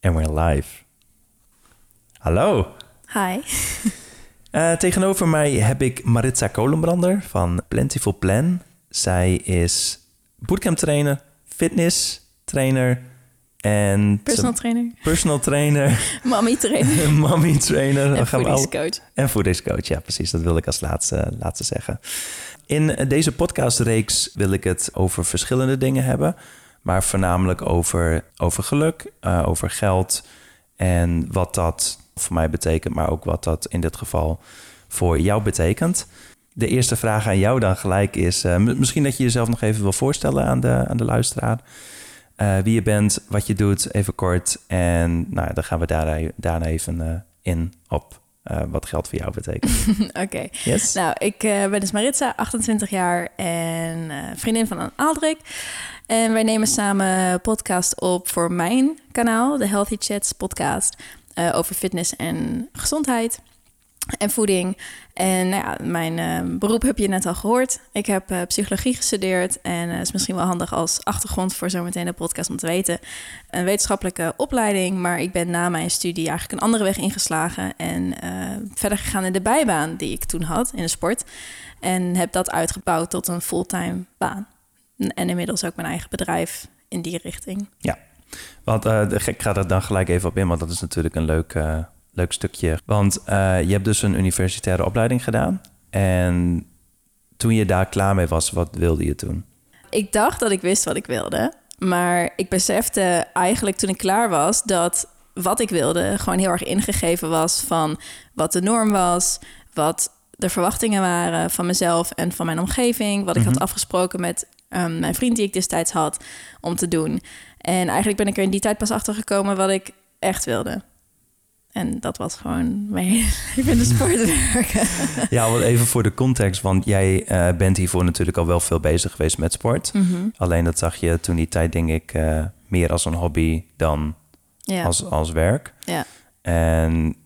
En we're live. Hallo. Hi. Uh, tegenover mij heb ik Maritza Kolenbrander van Plentiful Plan. Zij is bootcamp trainer, fitness trainer en... Personal trainer. Personal trainer. Mommy trainer. Mommy trainer. En voedingscoach. En voedingscoach, ja precies. Dat wilde ik als laatste, laatste zeggen. In deze podcastreeks wil ik het over verschillende dingen hebben. Maar voornamelijk over, over geluk, uh, over geld en wat dat voor mij betekent, maar ook wat dat in dit geval voor jou betekent. De eerste vraag aan jou dan gelijk is: uh, misschien dat je jezelf nog even wil voorstellen aan de, aan de luisteraar. Uh, wie je bent, wat je doet, even kort. En nou, dan gaan we daar, daarna even in op wat geld voor jou betekent. Oké. Okay. Yes. Nou, ik ben dus Maritza, 28 jaar en vriendin van Aldrik. En wij nemen samen podcast op voor mijn kanaal, de Healthy Chats podcast. Uh, over fitness en gezondheid en voeding. En nou mijn uh, beroep heb je net al gehoord. Ik heb uh, psychologie gestudeerd en het is misschien wel handig als achtergrond voor zometeen de podcast om te weten. Een wetenschappelijke opleiding, maar ik ben na mijn studie eigenlijk een andere weg ingeslagen en verder gegaan in de bijbaan die ik toen had in de sport. En heb dat uitgebouwd tot een fulltime baan. En inmiddels ook mijn eigen bedrijf in die richting. Ja, want uh, ik ga er dan gelijk even op in, want dat is natuurlijk een leuk, uh, leuk stukje. Want uh, je hebt dus een universitaire opleiding gedaan. En toen je daar klaar mee was, wat wilde je toen? Ik dacht dat ik wist wat ik wilde. Maar ik besefte eigenlijk toen ik klaar was dat wat ik wilde gewoon heel erg ingegeven was van wat de norm was, wat de verwachtingen waren van mezelf en van mijn omgeving, wat ik had afgesproken met um, mijn vriend die ik destijds had om te doen. En eigenlijk ben ik er in die tijd pas achter gekomen wat ik echt wilde. En dat was gewoon mee in de sport werken. Ja, wel even voor de context. Want jij uh, bent hiervoor natuurlijk al wel veel bezig geweest met sport. Mm -hmm. Alleen dat zag je toen die tijd, denk ik, uh, meer als een hobby dan ja. als, als werk. Ja. En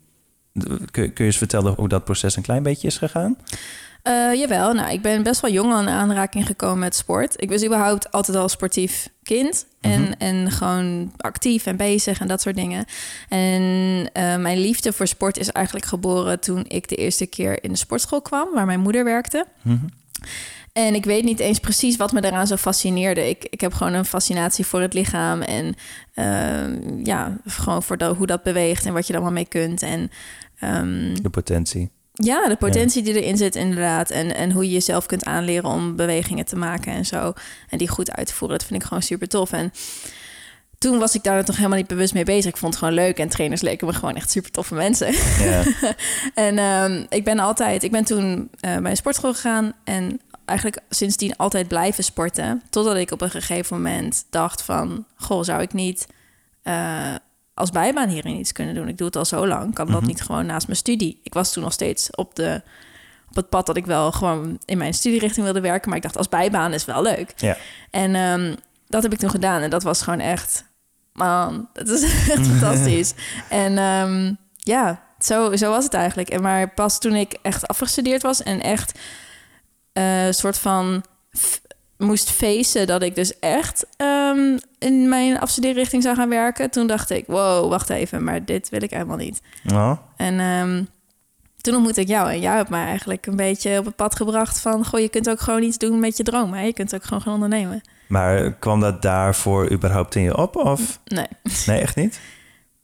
kun, kun je eens vertellen hoe dat proces een klein beetje is gegaan? Uh, jawel, nou, ik ben best wel jong aan aanraking gekomen met sport. Ik was überhaupt altijd al sportief kind. En, Mhm. en gewoon actief en bezig en dat soort dingen. En uh, mijn liefde voor sport is eigenlijk geboren toen ik de eerste keer in de sportschool kwam, waar mijn moeder werkte. Mhm. En ik weet niet eens precies wat me daaraan zo fascineerde. Ik, ik heb gewoon een fascinatie voor het lichaam. En uh, ja, gewoon voor de, hoe dat beweegt en wat je er allemaal mee kunt. En, um, de potentie. Ja, de potentie die erin zit, inderdaad. En, en hoe je jezelf kunt aanleren om bewegingen te maken en zo. En die goed uit te voeren. Dat vind ik gewoon super tof. En toen was ik daar toch helemaal niet bewust mee bezig. Ik vond het gewoon leuk. En trainers leken me gewoon echt super toffe mensen. Ja. en um, ik ben altijd, ik ben toen uh, bij een sportschool gegaan. En eigenlijk sindsdien altijd blijven sporten. Totdat ik op een gegeven moment dacht van... Goh, zou ik niet... Uh, als bijbaan hierin iets kunnen doen. Ik doe het al zo lang. Kan dat Mhm. niet gewoon naast mijn studie? Ik was toen nog steeds op, de, op het pad dat ik wel gewoon in mijn studierichting wilde werken. Maar ik dacht, als bijbaan is wel leuk. Ja. En um, dat heb ik toen gedaan. En dat was gewoon echt... Man, het is echt fantastisch. En um, ja, zo, zo was het eigenlijk. En maar pas toen ik echt afgestudeerd was... en echt een uh, soort van moest facen dat ik dus echt um, in mijn afstudeerrichting zou gaan werken. Toen dacht ik, wow, wacht even, maar dit wil ik helemaal niet. En um, toen ontmoette ik jou en jij hebt mij eigenlijk een beetje op het pad gebracht van... goh, je kunt ook gewoon iets doen met je droom, hè? Je kunt ook gewoon gaan ondernemen. Maar kwam dat daarvoor überhaupt in je op? Of? Nee. Nee, echt niet?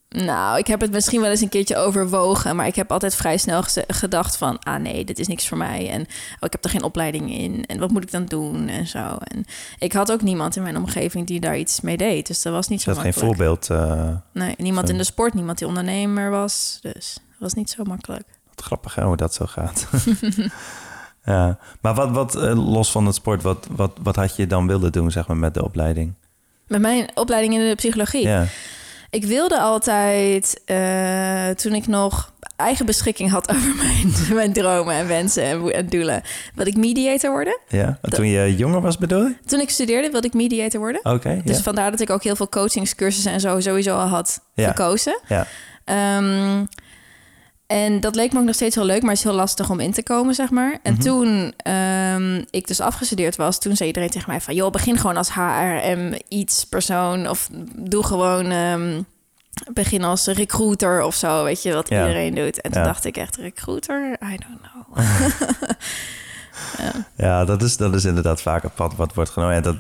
Nou, ik heb het misschien wel eens een keertje overwogen, maar ik heb altijd vrij snel gedacht van, ah nee, dit is niks voor mij en oh, ik heb er geen opleiding in en wat moet ik dan doen en zo. En ik had ook niemand in mijn omgeving die daar iets mee deed, dus dat was niet zo dat makkelijk. geen voorbeeld. Uh, nee, niemand in de sport, niemand die ondernemer was, dus dat was niet zo makkelijk. Wat grappig hè, hoe dat zo gaat. ja, maar wat, wat uh, los van het sport, wat, wat, wat had je dan willen doen, zeg maar, met de opleiding? Met mijn opleiding in de psychologie? Ja. Ik wilde altijd, uh, toen ik nog eigen beschikking had over mijn, mijn dromen en wensen en, en doelen, wilde ik mediator worden. Ja, toen je jonger was bedoel je? Toen ik studeerde wilde ik mediator worden. Oké, okay, Dus ja. vandaar dat ik ook heel veel coachingscursussen en zo sowieso al had ja. gekozen. Ja. Um, en dat leek me ook nog steeds heel leuk, maar het is heel lastig om in te komen, zeg maar. En Mhm. toen um, ik dus afgestudeerd was, toen zei iedereen tegen mij van... joh, begin gewoon als HRM iets persoon of doe gewoon... Um, beginnen als recruiter of zo, weet je, wat Ja. iedereen doet. En toen Ja. dacht ik echt, recruiter? I don't know. Ja, dat is, dat is inderdaad vaak een pad wat wordt genomen. En dat,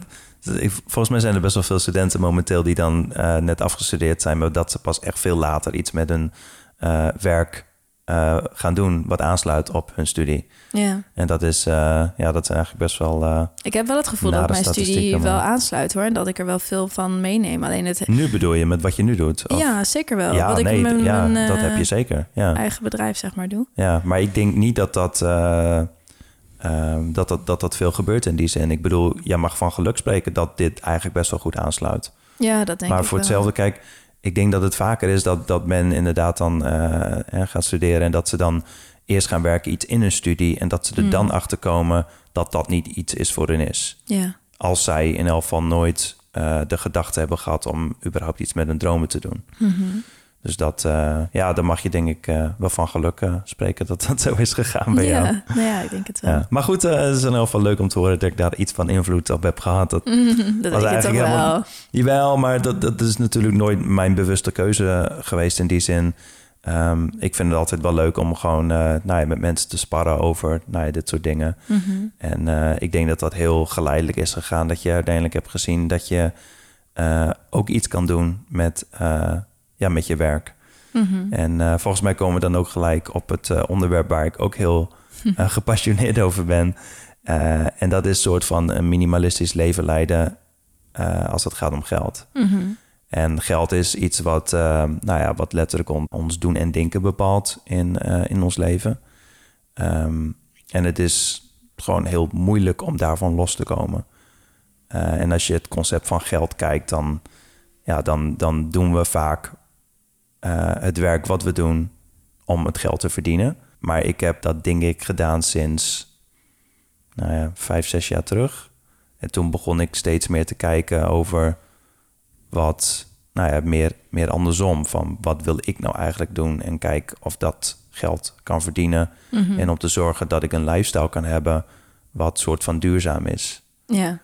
ik- volgens mij zijn er best wel veel studenten momenteel die dan eh, net afgestudeerd zijn, maar dat ze pas echt veel later iets met hun eh, werk eh, gaan doen wat aansluit op hun studie. ja. En dat is, eh, ja, dat is eigenlijk best wel. eh, Ik heb wel het gevoel dat mijn studie wel maar- aansluit hoor. En dat ik er wel veel van meeneem. Alleen het... nu bedoel je met wat je nu doet? Of- Ja, zeker wel. ja, Wat ik nee, met mijn ja, mijn, dat heb je zeker. Ja. eigen bedrijf zeg maar doe. Ja, maar ik denk niet dat dat, eh, ehm, dat, dat, dat dat veel gebeurt in die zin. Ik bedoel, jij mag van geluk spreken dat dit eigenlijk best wel goed aansluit. Ja, dat denk maar ik voor wel. hetzelfde, kijk, ik denk dat het vaker is dat, dat men inderdaad dan eh, gaat studeren en dat ze dan eerst gaan werken iets in hun studie en dat ze er Hmm. dan achter komen dat dat niet iets is voor hun is. Ja. Als zij in elk geval nooit eh, de gedachte hebben gehad om überhaupt iets met hun dromen te doen. Mhm. Dus dat, eh, ja, dan mag je denk ik eh, wel van geluk eh, spreken dat dat zo is gegaan bij jou. Ja, nou ja, ik denk het wel. Ja. Maar goed, het is in ieder geval leuk om te horen dat ik daar iets van invloed op heb gehad. Dat, dat denk ik toch eigenlijk helemaal- wel. jawel, maar dat, dat is natuurlijk nooit mijn bewuste keuze geweest in die zin. Ehm, ik vind het altijd wel leuk om gewoon nou ja, met mensen te sparren over nou ja, dit soort dingen. Mhm. En ik denk dat dat heel geleidelijk is gegaan. Dat je uiteindelijk hebt gezien dat je ook iets kan doen met, ja, met je werk. Mhm. En eh, volgens mij komen we dan ook gelijk op het eh, onderwerp waar ik ook heel eh, gepassioneerd over ben. En dat is een soort van een minimalistisch leven leiden als het gaat om geld. Mhm. En geld is iets wat, nou ja, wat letterlijk on- ons doen en denken bepaalt in, in ons leven. Ehm, en het is gewoon heel moeilijk om daarvan los te komen. En als je het concept van geld kijkt, dan, ja, dan, dan doen we vaak eh, het werk wat we doen om het geld te verdienen. Maar ik heb dat denk ik gedaan sinds nou ja, vijf, zes jaar terug. En toen begon ik steeds meer te kijken over wat, nou ja, meer, meer andersom. Van wat wil ik nou eigenlijk doen? En kijk of dat geld kan verdienen. Mhm. En om te zorgen dat ik een lifestyle kan hebben wat soort van duurzaam is. Ja.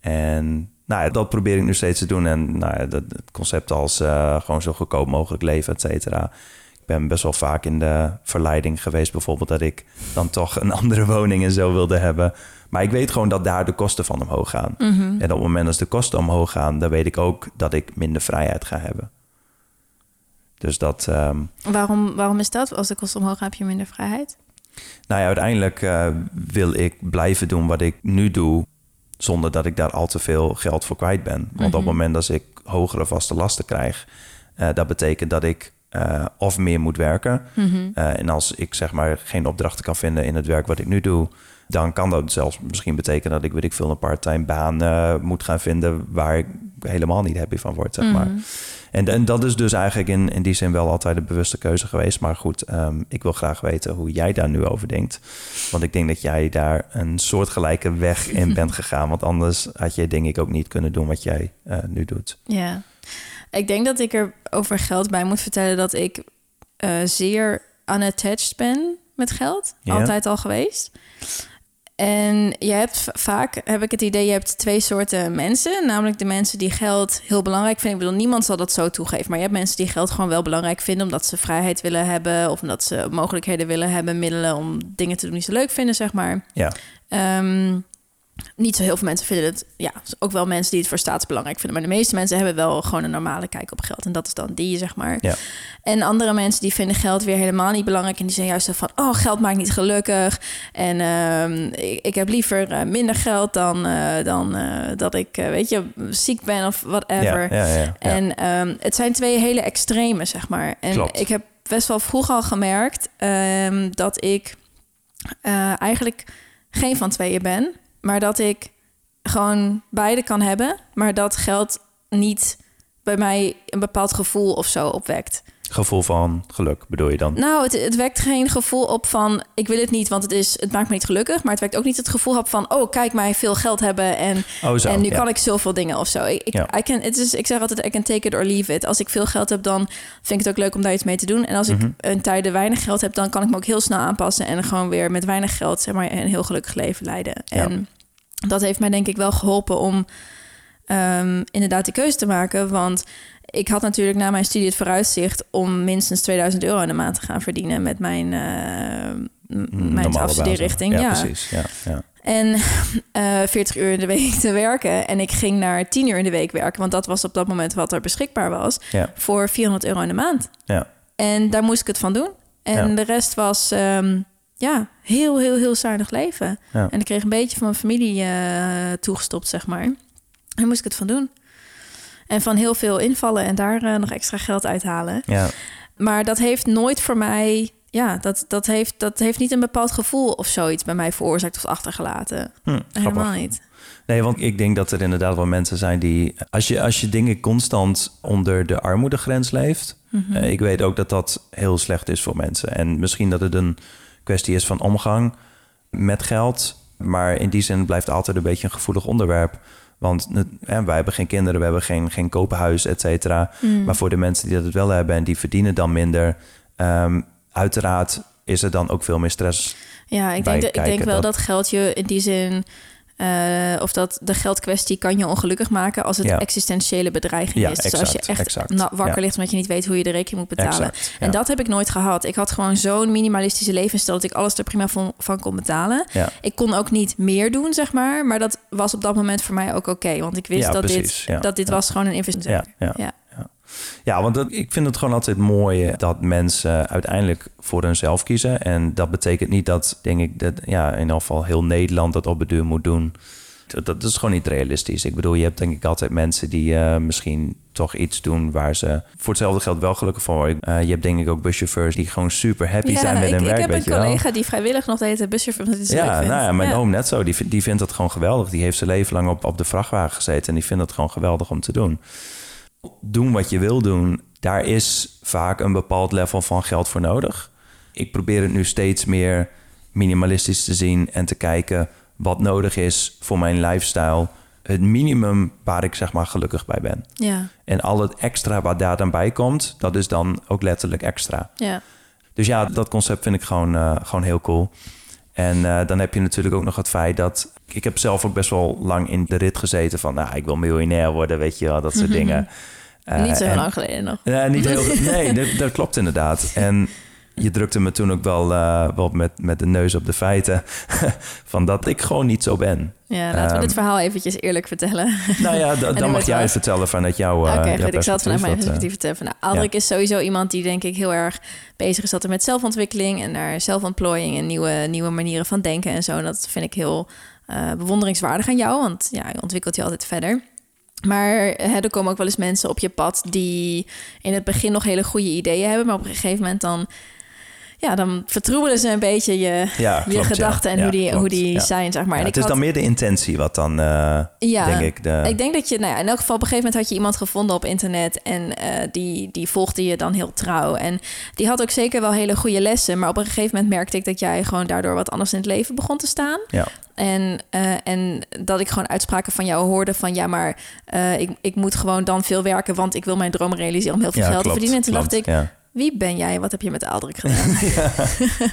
En nou ja, dat probeer ik nu steeds te doen. En nou ja, dat, het concept als eh, gewoon zo goedkoop mogelijk leven, et cetera. Ik ben best wel vaak in de verleiding geweest, bijvoorbeeld dat ik dan toch een andere woning en zo wilde hebben. Maar ik weet gewoon dat daar de kosten van omhoog gaan. Mhm. En op het moment als de kosten omhoog gaan, dan weet ik ook dat ik minder vrijheid ga hebben. Dus dat, ehm, Waarom, waarom is dat? Als de kosten omhoog gaan, heb je minder vrijheid? nou ja, uiteindelijk eh, wil ik blijven doen wat ik nu doe, zonder dat ik daar al te veel geld voor kwijt ben. Want op het Mhm. moment dat ik hogere vaste lasten krijg, eh, dat betekent dat ik eh, of meer moet werken. Mhm. Eh, en als ik zeg maar geen opdrachten kan vinden in het werk wat ik nu doe, dan kan dat zelfs misschien betekenen dat ik weet ik veel een part-time baan moet gaan vinden waar ik helemaal niet happy van word, zeg maar. Mhm. En, en dat is dus eigenlijk in, in die zin wel altijd een bewuste keuze geweest. Maar goed, ehm, ik wil graag weten hoe jij daar nu over denkt. Want ik denk dat jij daar een soortgelijke weg in bent gegaan. Want anders had je denk ik ook niet kunnen doen wat jij eh, nu doet. Ja, ik denk dat ik er over geld bij moet vertellen dat ik eh, zeer unattached ben met geld. Ja. Altijd al geweest. En je hebt vaak, heb ik het idee, je hebt twee soorten mensen. Namelijk de mensen die geld heel belangrijk vinden. Ik bedoel, niemand zal dat zo toegeven. Maar je hebt mensen die geld gewoon wel belangrijk vinden... omdat ze vrijheid willen hebben... of omdat ze mogelijkheden willen hebben... middelen om dingen te doen die ze leuk vinden, zeg maar. Ja, Ehm, niet zo heel veel mensen vinden het. Ja, ook wel mensen die het voor staatsbelangrijk vinden. Maar de meeste mensen hebben wel gewoon een normale kijk op geld. En dat is dan die, zeg maar. ja, En andere mensen die vinden geld weer helemaal niet belangrijk. En die zijn juist zo van: oh, geld maakt niet gelukkig. En ehm, ik, ik heb liever eh, minder geld dan, eh, dan eh, dat ik, weet je, ziek ben of whatever. ja, ja, ja. En ehm, het zijn twee hele extreme, zeg maar. En Klopt. ik heb best wel vroeg al gemerkt ehm, dat ik eigenlijk geen van tweeën ben. Maar dat ik gewoon beide kan hebben. Maar dat geld niet bij mij een bepaald gevoel of zo opwekt. Gevoel van geluk bedoel je dan? Nou, het, het wekt geen gevoel op van ik wil het niet, want het, is, het maakt me niet gelukkig. Maar het wekt ook niet het gevoel op van oh, kijk mij veel geld hebben en, Oh zo, en nu ja. kan ik zoveel dingen of zo. Ik, ik, Ja. I can, het is, ik zeg altijd, I can take it or leave it. Als ik veel geld heb, dan vind ik het ook leuk om daar iets mee te doen. En als Mhm. ik een tijden weinig geld heb, dan kan ik me ook heel snel aanpassen en gewoon weer met weinig geld zeg maar, een heel gelukkig leven leiden. Ja. En dat heeft mij denk ik wel geholpen om ehm, inderdaad die keuze te maken. Want ik had natuurlijk na mijn studie het vooruitzicht om minstens 2000 euro in de maand te gaan verdienen met mijn, uh, mijn afstudeerrichting. Ja, ja, precies. Ja, ja. En uh, eh, 40 uur in de week te werken. En ik ging naar 10 uur in de week werken, want dat was op dat moment wat er beschikbaar was. Ja. Voor 400 euro in de maand. Ja. En daar moest ik het van doen. En de rest was um, ja, heel, heel, heel zuinig leven. Ja. En ik kreeg een beetje van mijn familie uh, toegestopt, zeg maar. Daar moest ik het van doen. En van heel veel invallen en daar uh, nog extra geld uithalen. Ja. Maar dat heeft nooit voor mij... Ja, dat, dat, heeft, dat heeft niet een bepaald gevoel of zoiets bij mij veroorzaakt of achtergelaten. Hm, Helemaal niet. Nee, want ik denk dat er inderdaad wel mensen zijn die... Als je, als je dingen constant onder de armoedegrens leeft... Mhm. Mm -hmm. ik weet ook dat dat heel slecht is voor mensen. En misschien dat het een kwestie is van omgang met geld. Maar in die zin blijft het altijd een beetje een gevoelig onderwerp. Want hè, wij hebben geen kinderen, we hebben geen, geen koophuis, et cetera. Mm. Maar voor de mensen die dat wel hebben en die verdienen dan minder... Um, uiteraard is er dan ook veel meer stress. Ja, ik denk, de, ik denk wel dat... dat geld je in die zin... Uh, of dat de geldkwestie kan je ongelukkig maken als het ja. existentiële bedreiging ja, is. Dus exact, als je echt exact, wakker ja. ligt omdat je niet weet hoe je de rekening moet betalen. Exact, en dat heb ik nooit gehad. Ik had gewoon zo'n minimalistische levensstijl dat ik alles er prima van, van kon betalen. Ik kon ook niet meer doen, zeg maar. Maar dat was op dat moment voor mij ook oké. Okay, want ik wist dat, precies, dit, dat dit was gewoon een investering. ja. Ja. Want dat, ik vind het gewoon altijd mooi dat mensen uiteindelijk voor hunzelf kiezen. En dat betekent niet dat, denk ik, dat ja, in ieder geval heel Nederland dat op de deur moet doen. Dat, dat is gewoon niet realistisch. Ik bedoel, je hebt denk ik altijd mensen die uh, misschien toch iets doen waar ze voor hetzelfde geld wel gelukkig van worden. Uh, je hebt denk ik ook buschauffeurs die gewoon super happy ja, zijn met ik, hun werk. Ik heb weet een je collega wel. die vrijwillig nog de hele buschauffeur Ja, vindt. nou ja, mijn ja. oom net zo. Die, die vindt dat gewoon geweldig. Die heeft zijn leven lang op, op de vrachtwagen gezeten en die vindt het gewoon geweldig om te doen. Doen wat je wil doen, daar is vaak een bepaald level van geld voor nodig. Ik probeer het nu steeds meer minimalistisch te zien en te kijken wat nodig is voor mijn lifestyle. Het minimum waar ik zeg maar gelukkig bij ben. Ja. En al het extra wat daar dan bij komt, dat is dan ook letterlijk extra. Ja. Dus ja, dat concept vind ik gewoon, uh, gewoon heel cool. En uh, dan heb je natuurlijk ook nog het feit dat... Ik heb zelf ook best wel lang in de rit gezeten van... nou, ik wil miljonair worden, weet je wel, dat soort dingen. Uh, niet zo en, lang geleden nog. Uh, niet heel, nee, dat, dat, klopt inderdaad. En je drukte me toen ook wel, uh, wel met, met de neus op de feiten... van dat ik gewoon niet zo ben. Ja, laten we um, dit verhaal eventjes eerlijk vertellen. Nou ja, dan mag jij het vertellen vanuit jouw Oké, okay, goed. Ik zal het vanuit mijn perspectief vertellen. Nou, ja. is sowieso iemand die denk ik heel erg bezig is altijd met zelfontwikkeling... en naar zelfontplooiing en nieuwe, nieuwe manieren van denken en zo. En dat vind ik heel uh, bewonderingswaardig aan jou, want ja, je ontwikkelt je altijd verder... Maar hè, er komen ook wel eens mensen op je pad die in het begin nog hele goede ideeën hebben, maar op een gegeven moment dan, ja, dan vertroebelen ze een beetje je, ja, je klopt, gedachten ja. en ja, hoe die, klopt, hoe die zijn, zeg maar. Ja, en het is had, dan meer de intentie wat dan, uh, ja, denk ik. De... Ik denk dat je, nou ja, in elk geval op een gegeven moment had je iemand gevonden op internet en uh, die, die volgde je dan heel trouw. En die had ook zeker wel hele goede lessen, maar op een gegeven moment merkte ik dat jij gewoon daardoor wat anders in het leven begon te staan. En, uh, en dat ik gewoon uitspraken van jou hoorde van ja, maar uh, ik, ik moet gewoon dan veel werken, want ik wil mijn droom realiseren om heel veel ja, geld klopt, te verdienen. En toen klopt, dacht ik, ja. wie ben jij? Wat heb je met de Aldrik gedaan?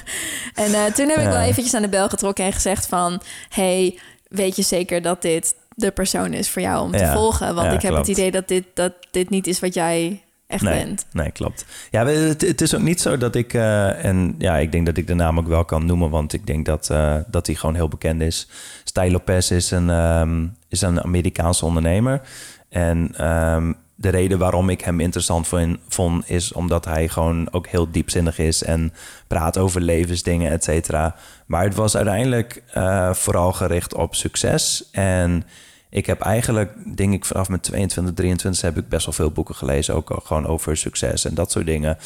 en uh, toen heb ik wel eventjes aan de bel getrokken en gezegd van hey, weet je zeker dat dit de persoon is voor jou om te volgen? Want ik heb klopt. het idee dat dit, dat dit niet is wat jij echt nee, bent. Nee, klopt. Ja, het, het, is ook niet zo dat ik... Uh, en ja, ik denk dat ik de naam ook wel kan noemen... want ik denk dat, uh, dat hij gewoon heel bekend is. Stijn Lopez is een, um, is een Amerikaanse ondernemer. En um, de reden waarom ik hem interessant vond, is omdat hij gewoon ook heel diepzinnig is... en praat over levensdingen, et cetera. Maar het was uiteindelijk uh, vooral gericht op succes... en ik heb eigenlijk, denk ik, vanaf mijn 22, 23 heb ik best wel veel boeken gelezen. Ook gewoon over succes en dat soort dingen.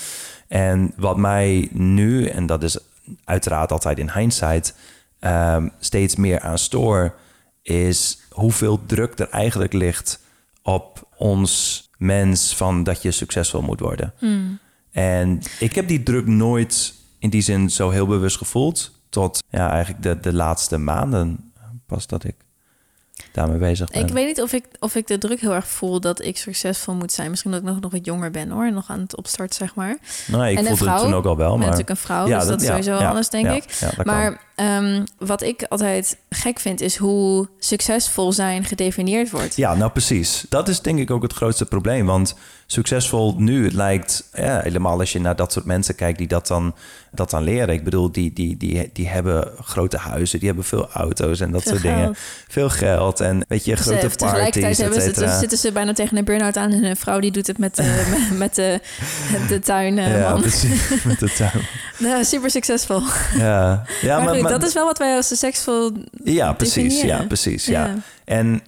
En wat mij nu, en dat is uiteraard altijd in hindsight, um, steeds meer aan stoor, is hoeveel druk er eigenlijk ligt op ons mens van dat je succesvol moet worden. Hmm. En ik heb die druk nooit in die zin zo heel bewust gevoeld. Tot ja, eigenlijk de, de laatste maanden pas dat ik daarmee bezig ben. Ik weet niet of ik, of ik de druk heel erg voel dat ik succesvol moet zijn. Misschien dat ik nog, nog wat jonger ben hoor. Nog aan het opstart, zeg maar. Nee, ik en voelde vrouw, het toen ook al wel. Maar... natuurlijk een vrouw, Ja, dus dat, is ja, sowieso ja, anders, denk ik. maar Ehm, wat ik altijd gek vind, is hoe succesvol zijn gedefinieerd wordt. Ja, nou precies. Dat is denk ik ook het grootste probleem. Want succesvol nu, het lijkt ja, helemaal als je naar dat soort mensen kijkt die dat dan, dat dan leren. Ik bedoel, die, die, die, die hebben grote huizen, die hebben veel auto's en dat Veel soort dingen. Veel geld en weet je, Dus, grote eh, tegelijkertijd parties, et hebben ze, cetera. zitten ze bijna tegen een burn-out aan. En een vrouw die doet het met, eh, met, met de, de tuin. eh, Ja, man. precies. Met de tuin. Nou, super succesvol. Ja, ja maar, goed, dat is wel wat wij als succesvol Ja, precies. definiëren. Ja, precies. Ja. Ja. En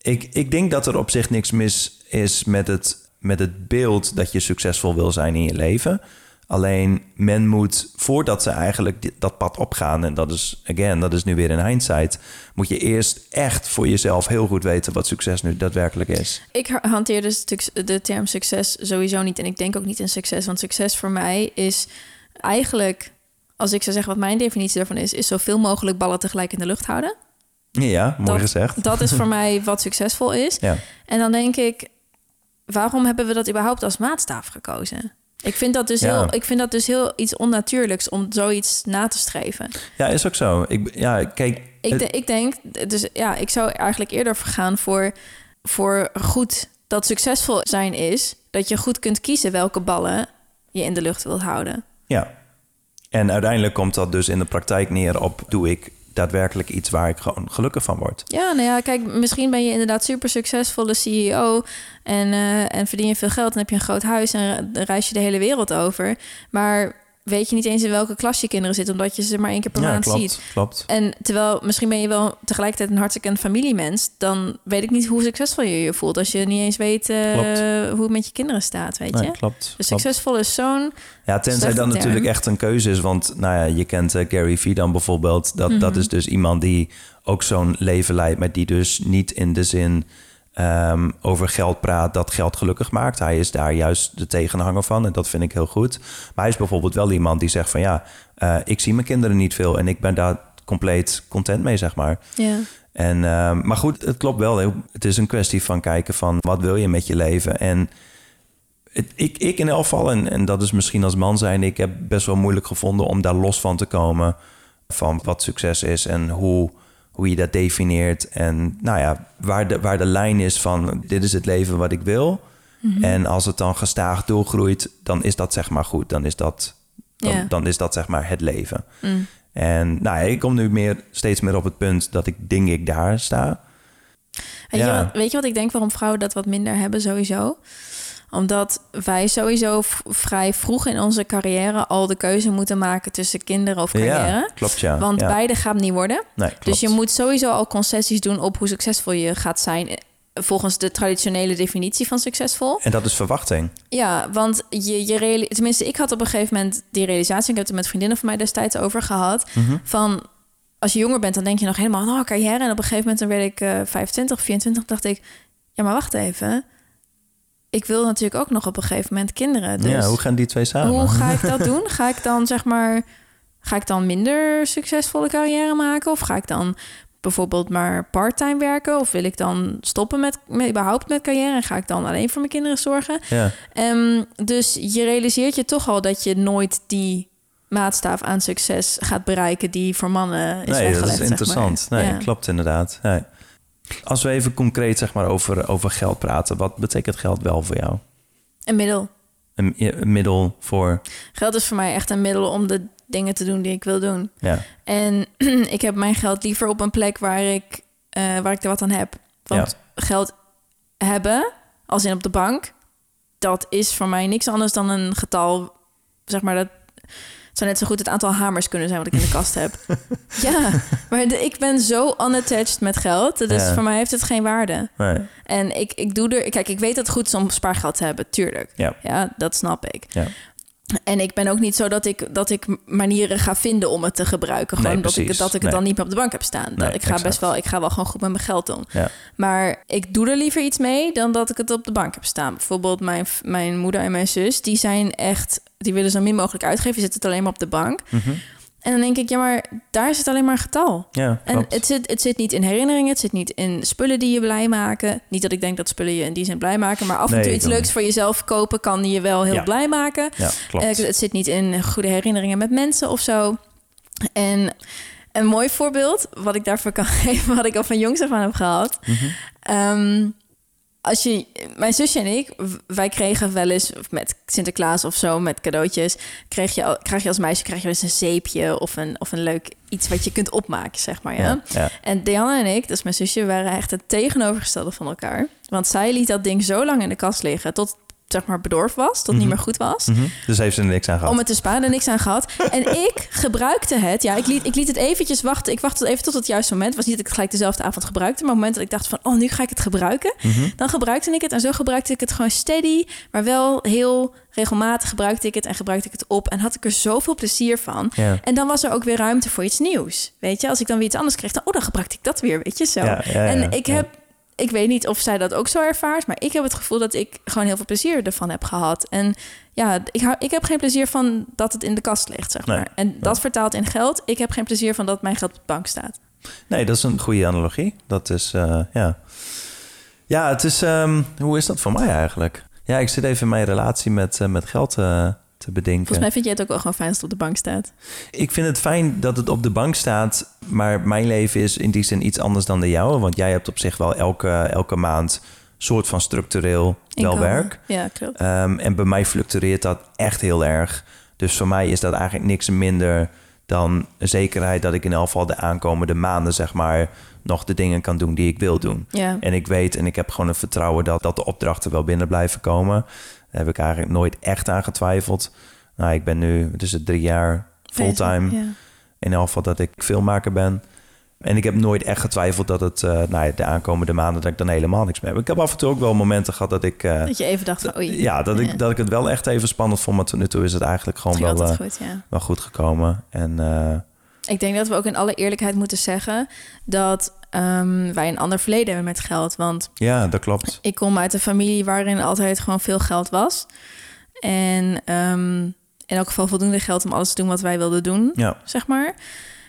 ik, ik denk dat er op zich niks mis is met het, met het beeld dat je succesvol wil zijn in je leven. Alleen men moet, voordat ze eigenlijk dat pad opgaan, en dat is, again, dat is nu weer in hindsight, moet je eerst echt voor jezelf heel goed weten wat succes nu daadwerkelijk is. Ik ha- hanteer dus de- de term succes sowieso niet. En ik denk ook niet in succes. Want succes voor mij is eigenlijk, als ik zou zeggen wat mijn definitie daarvan is, is zoveel mogelijk ballen tegelijk in de lucht houden. Ja, mooi Dat- gezegd. Dat is voor mij wat succesvol is. Ja. En dan denk ik, waarom hebben we dat überhaupt als maatstaaf gekozen? Ik vind dat dus, Ja. heel, ik vind dat dus heel iets onnatuurlijks om zoiets na te streven. ja, is ook zo. Ik, ja, kijk, Ik, de- ik denk, dus ja, ik zou eigenlijk eerder gaan voor, voor goed dat succesvol zijn is dat je goed kunt kiezen welke ballen je in de lucht wilt houden. Ja. En uiteindelijk komt dat dus in de praktijk neer op... doe ik daadwerkelijk iets waar ik gewoon gelukkig van word. Ja, nou ja, kijk, misschien ben je inderdaad super succesvolle CEO en, eh, en verdien je veel geld en heb je een groot huis en re- reis je de hele wereld over. Maar weet je niet eens in welke klas je kinderen zitten, omdat je ze maar één keer per ja, maand klopt, ziet. klopt. En terwijl misschien ben je wel tegelijkertijd een hartstikke familiemens, dan weet ik niet hoe succesvol je je voelt als je niet eens weet eh, hoe het met je kinderen staat, weet Nee, je. klopt. Dus klopt. succesvol is zo'n Ja, tenzij dan term. natuurlijk echt een keuze is. Want nou ja, je kent eh, Gary Vee dan bijvoorbeeld. Dat, dat Mhm. is dus iemand die ook zo'n leven leidt... maar die dus niet in de zin ehm, over geld praat... dat geld gelukkig maakt. Hij is daar juist de tegenhanger van en dat vind ik heel goed. Maar hij is bijvoorbeeld wel iemand die zegt van... ja, eh, ik zie mijn kinderen niet veel... en ik ben daar compleet content mee, zeg maar. ja. En, ehm, maar goed, het klopt wel. Het is een kwestie van kijken van wat wil je met je leven. En het, ik, ik in elk geval, en, en dat is misschien als man zijn... ik heb best wel moeilijk gevonden om daar los van te komen... van wat succes is en hoe, hoe je dat definieert. En nou ja, waar de, waar de lijn is van dit is het leven wat ik wil... En als het dan gestaag doorgroeit, dan is dat zeg maar goed. Dan is dat, dan is dat zeg maar het leven. Mm. En nou, ja, ik kom nu meer, steeds meer op het punt dat ik denk ik daar sta. Weet, Ja. je wat, weet je wat ik denk waarom vrouwen dat wat minder hebben sowieso? Omdat wij sowieso vrij vroeg in onze carrière al de keuze moeten maken tussen kinderen of carrière. Ja, klopt ja. Want ja. beide gaat niet worden. Nee. Dus je moet sowieso al concessies doen op hoe succesvol je gaat zijn. eh, Volgens de traditionele definitie van succesvol. En dat is verwachting. Ja, want je, je tenminste, ik had op een gegeven moment die realisatie. Ik heb het er met vriendinnen van mij destijds over gehad. Mhm. Van als je jonger bent, dan denk je nog helemaal, oh, carrière. En op een gegeven moment dan werd ik eh 25, 24, dacht ik, ja, maar wacht even. Ik wil natuurlijk ook nog op een gegeven moment kinderen. Dus ja, hoe gaan die twee samen? hoe ga ik dat doen? Ga ik dan zeg maar, ga ik dan minder succesvolle carrière maken? Of ga ik dan bijvoorbeeld maar parttime werken? Of wil ik dan stoppen met, met überhaupt met carrière? En ga ik dan alleen voor mijn kinderen zorgen? Ja, Ehm, dus je realiseert je toch al dat je nooit die maatstaaf aan succes gaat bereiken die voor mannen is nee, weggelegd. dat is zeg interessant. maar. Nee, Ja. klopt inderdaad. Nee. Als we even concreet zeg maar, over, over geld praten, wat betekent geld wel voor jou? Een middel. Een, een middel voor. Geld is voor mij echt een middel om de dingen te doen die ik wil doen. Ja, En ik heb mijn geld liever op een plek waar ik, eh, waar ik er wat aan heb. Want geld hebben, als in op de bank, dat is voor mij niks anders dan een getal. Zeg maar dat. Zou net zo goed het aantal hamers kunnen zijn wat ik in de kast heb. ja, maar de- ik ben zo unattached met geld. Dus Ja. voor mij heeft het geen waarde. nee. En ik, ik doe er... Kijk, ik weet dat het goed is om spaargeld te hebben, tuurlijk. Ja. Ja, dat snap ik. Ja. En ik ben ook niet zo dat ik, dat ik manieren ga vinden om het te gebruiken. Gewoon Nee, dat, ik, dat ik het Nee. dan niet meer op de bank heb staan. Nee, dat ik ga exact. best wel, ik ga wel gewoon goed met mijn geld om. Ja. Maar ik doe er liever iets mee dan dat ik het op de bank heb staan. Bijvoorbeeld mijn, mijn moeder en mijn zus, die zijn echt, die willen zo min mogelijk uitgeven. Zitten het alleen maar op de bank. Mhm. En dan denk ik, ja, maar daar zit alleen maar een getal. ja En klopt. het zit, het zit niet in herinneringen, het zit niet in spullen die je blij maken. Niet dat ik denk dat spullen je in die zin blij maken, maar af en toe iets leuks niet. voor jezelf kopen kan je wel heel Ja. blij maken. ja, klopt. Eh, het zit niet in goede herinneringen met mensen of zo. En Een mooi voorbeeld, wat ik daarvoor kan geven, wat ik al van jongs af aan heb gehad. Ehm, als je, mijn zusje en ik, wij kregen wel eens met Sinterklaas of zo, met cadeautjes, kreeg je, al- krijg je als meisje krijg je wel eens een zeepje of een, of een leuk iets wat je kunt opmaken, zeg maar. Ja? Ja, ja. En Diana en ik, dus mijn zusje, waren echt het tegenovergestelde van elkaar. Want zij liet dat ding zo lang in de kast liggen tot zeg maar bedorven was, tot niet meer goed was. Mhm. Dus heeft ze er niks aan gehad. Om het te sparen, er niks aan gehad. En ik gebruikte het. Ja, ik liet, ik liet het eventjes wachten. Ik wachtte even tot het juiste moment. Het was niet dat ik het gelijk dezelfde avond gebruikte. Maar op het moment dat ik dacht van, oh, nu ga ik het gebruiken. Mhm. Dan gebruikte ik het. En zo gebruikte ik het gewoon steady. Maar wel heel regelmatig gebruikte ik het. En gebruikte ik het op. En had ik er zoveel plezier van. Ja. En dan was er ook weer ruimte voor iets nieuws. Weet je, als ik dan weer iets anders kreeg, dan, oh, dan gebruikte ik dat weer. Weet je zo. Ja, ja, ja, en ik heb... Ik weet niet of zij dat ook zo ervaart, maar ik heb het gevoel dat ik gewoon heel veel plezier ervan heb gehad. En ja, ik, hou, ik heb geen plezier van dat het in de kast ligt, zeg Nee. maar. En dat vertaalt in geld. Ik heb geen plezier van dat mijn geld op de bank staat. Nee, dat is een goede analogie. Dat is, eh, ja. Ja, het is, ehm, hoe is dat voor mij eigenlijk? Ja, ik zit even in mijn relatie met, eh, met geld eh, te bedenken. Volgens mij vind jij het ook wel gewoon fijn als het op de bank staat. Ik vind het fijn dat het op de bank staat, maar mijn leven is in die zin iets anders dan de jouwe. Want jij hebt op zich wel elke, elke maand soort van structureel wel werk. Ja, klopt. Ehm, en bij mij fluctueert dat echt heel erg. Dus voor mij is dat eigenlijk niks minder dan een zekerheid dat ik in elk geval de aankomende maanden, zeg maar, nog de dingen kan doen die ik wil doen. Ja. En ik weet en ik heb gewoon een vertrouwen dat, dat de opdrachten wel binnen blijven komen. Daar heb ik eigenlijk nooit echt aan getwijfeld. Nou, ik ben nu, het is het drie jaar fulltime. Ja. In geval dat ik filmmaker ben. En ik heb nooit echt getwijfeld dat het eh, nou ja, de aankomende maanden dat ik dan helemaal niks meer heb. Ik heb af en toe ook wel momenten gehad dat ik. eh, Dat je even dacht van, oei. ja, dat, Ja. Ik, dat ik het wel echt even spannend vond. Maar tot nu toe is het eigenlijk gewoon wel, eh, goed, ja. wel goed gekomen. En Ik denk dat we ook in alle eerlijkheid moeten zeggen dat ehm, wij een ander verleden hebben met geld. Want ja, dat klopt. ik kom uit een familie waarin altijd gewoon veel geld was. En ehm, in elk geval voldoende geld om alles te doen wat wij wilden doen, Ja, zeg maar.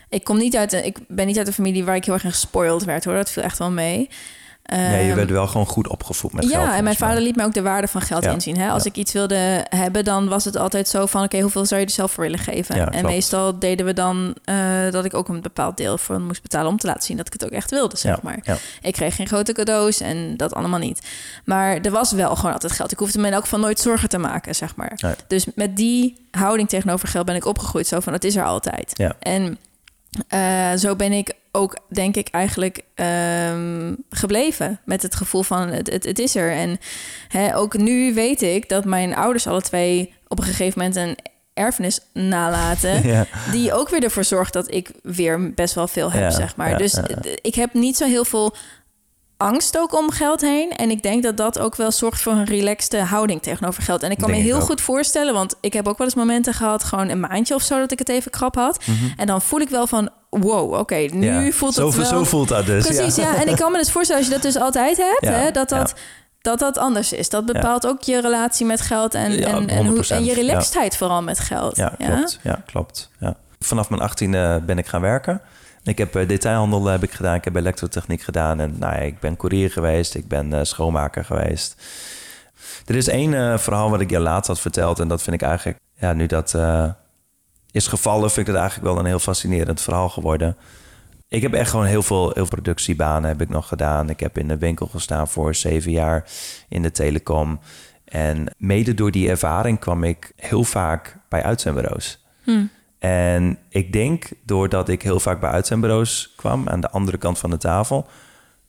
Ik, kom niet uit een, ik ben niet uit een familie waar ik heel erg in gespoild werd, hoor. Dat viel echt wel mee. Nee, je Ehm, werd wel gewoon goed opgevoed met ja, geld. en mijn mij. vader liet me ook de waarde van geld Ja, inzien. Hè? Als ja. ik iets wilde hebben, dan was het altijd zo van... oké, hoeveel zou je er zelf voor willen geven? Ja, en klopt. meestal deden we dan eh, dat ik ook een bepaald deel voor moest betalen... om te laten zien dat ik het ook echt wilde, zeg Ja, maar. ja. Ik kreeg geen grote cadeaus en dat allemaal niet. Maar er was wel gewoon altijd geld. Ik hoefde me elk geval nooit zorgen te maken, zeg maar. Dus met die houding tegenover geld ben ik opgegroeid. Zo van, het is er altijd. Ja. En eh, zo ben ik ook, denk ik, eigenlijk ehm, gebleven. Met het gevoel van, het, het, het is er. En hè, ook nu weet ik dat mijn ouders alle twee... op een gegeven moment een erfenis nalaten... Ja. die ook weer ervoor zorgt dat ik weer best wel veel heb, Ja, zeg maar. ja, dus ik heb niet zo heel veel angst ook om geld heen. En ik denk dat dat ook wel zorgt voor een relaxte houding tegenover geld. En ik kan Denk me heel goed voorstellen, want ik heb ook wel eens momenten gehad, gewoon een maandje of zo, dat ik het even krap had. En dan voel ik wel van, wow, oké, nu Mhm. Ja. voelt zo, het wel... Zo voelt dat dus. Precies, ja. En ik kan me dus voorstellen, als je dat dus altijd hebt, Ja, hè, dat dat... Dat dat anders is. Dat bepaalt ook je relatie met geld en, Ja, en, en, hoe, 100%, en je ja. relaxedheid vooral met geld. Ja, klopt. Ja, klopt. Ja. Vanaf mijn 18e ben ik gaan werken. Ik heb eh, detailhandel heb ik gedaan, ik heb elektrotechniek gedaan en nou, ja, ik ben courier geweest, ik ben eh, schoonmaker geweest. Er is één eh, verhaal wat ik je laatst had verteld en dat vind ik eigenlijk, ja, nu dat is gevallen, vind ik het eigenlijk wel een heel fascinerend verhaal geworden. Ik heb echt gewoon heel veel, heel productiebanen heb ik nog gedaan. Ik heb in de winkel gestaan voor zeven jaar in de telecom. En mede door die ervaring kwam ik heel vaak bij uitzendbureaus. En ik denk, doordat ik heel vaak bij uitzendbureaus kwam... aan de andere kant van de tafel...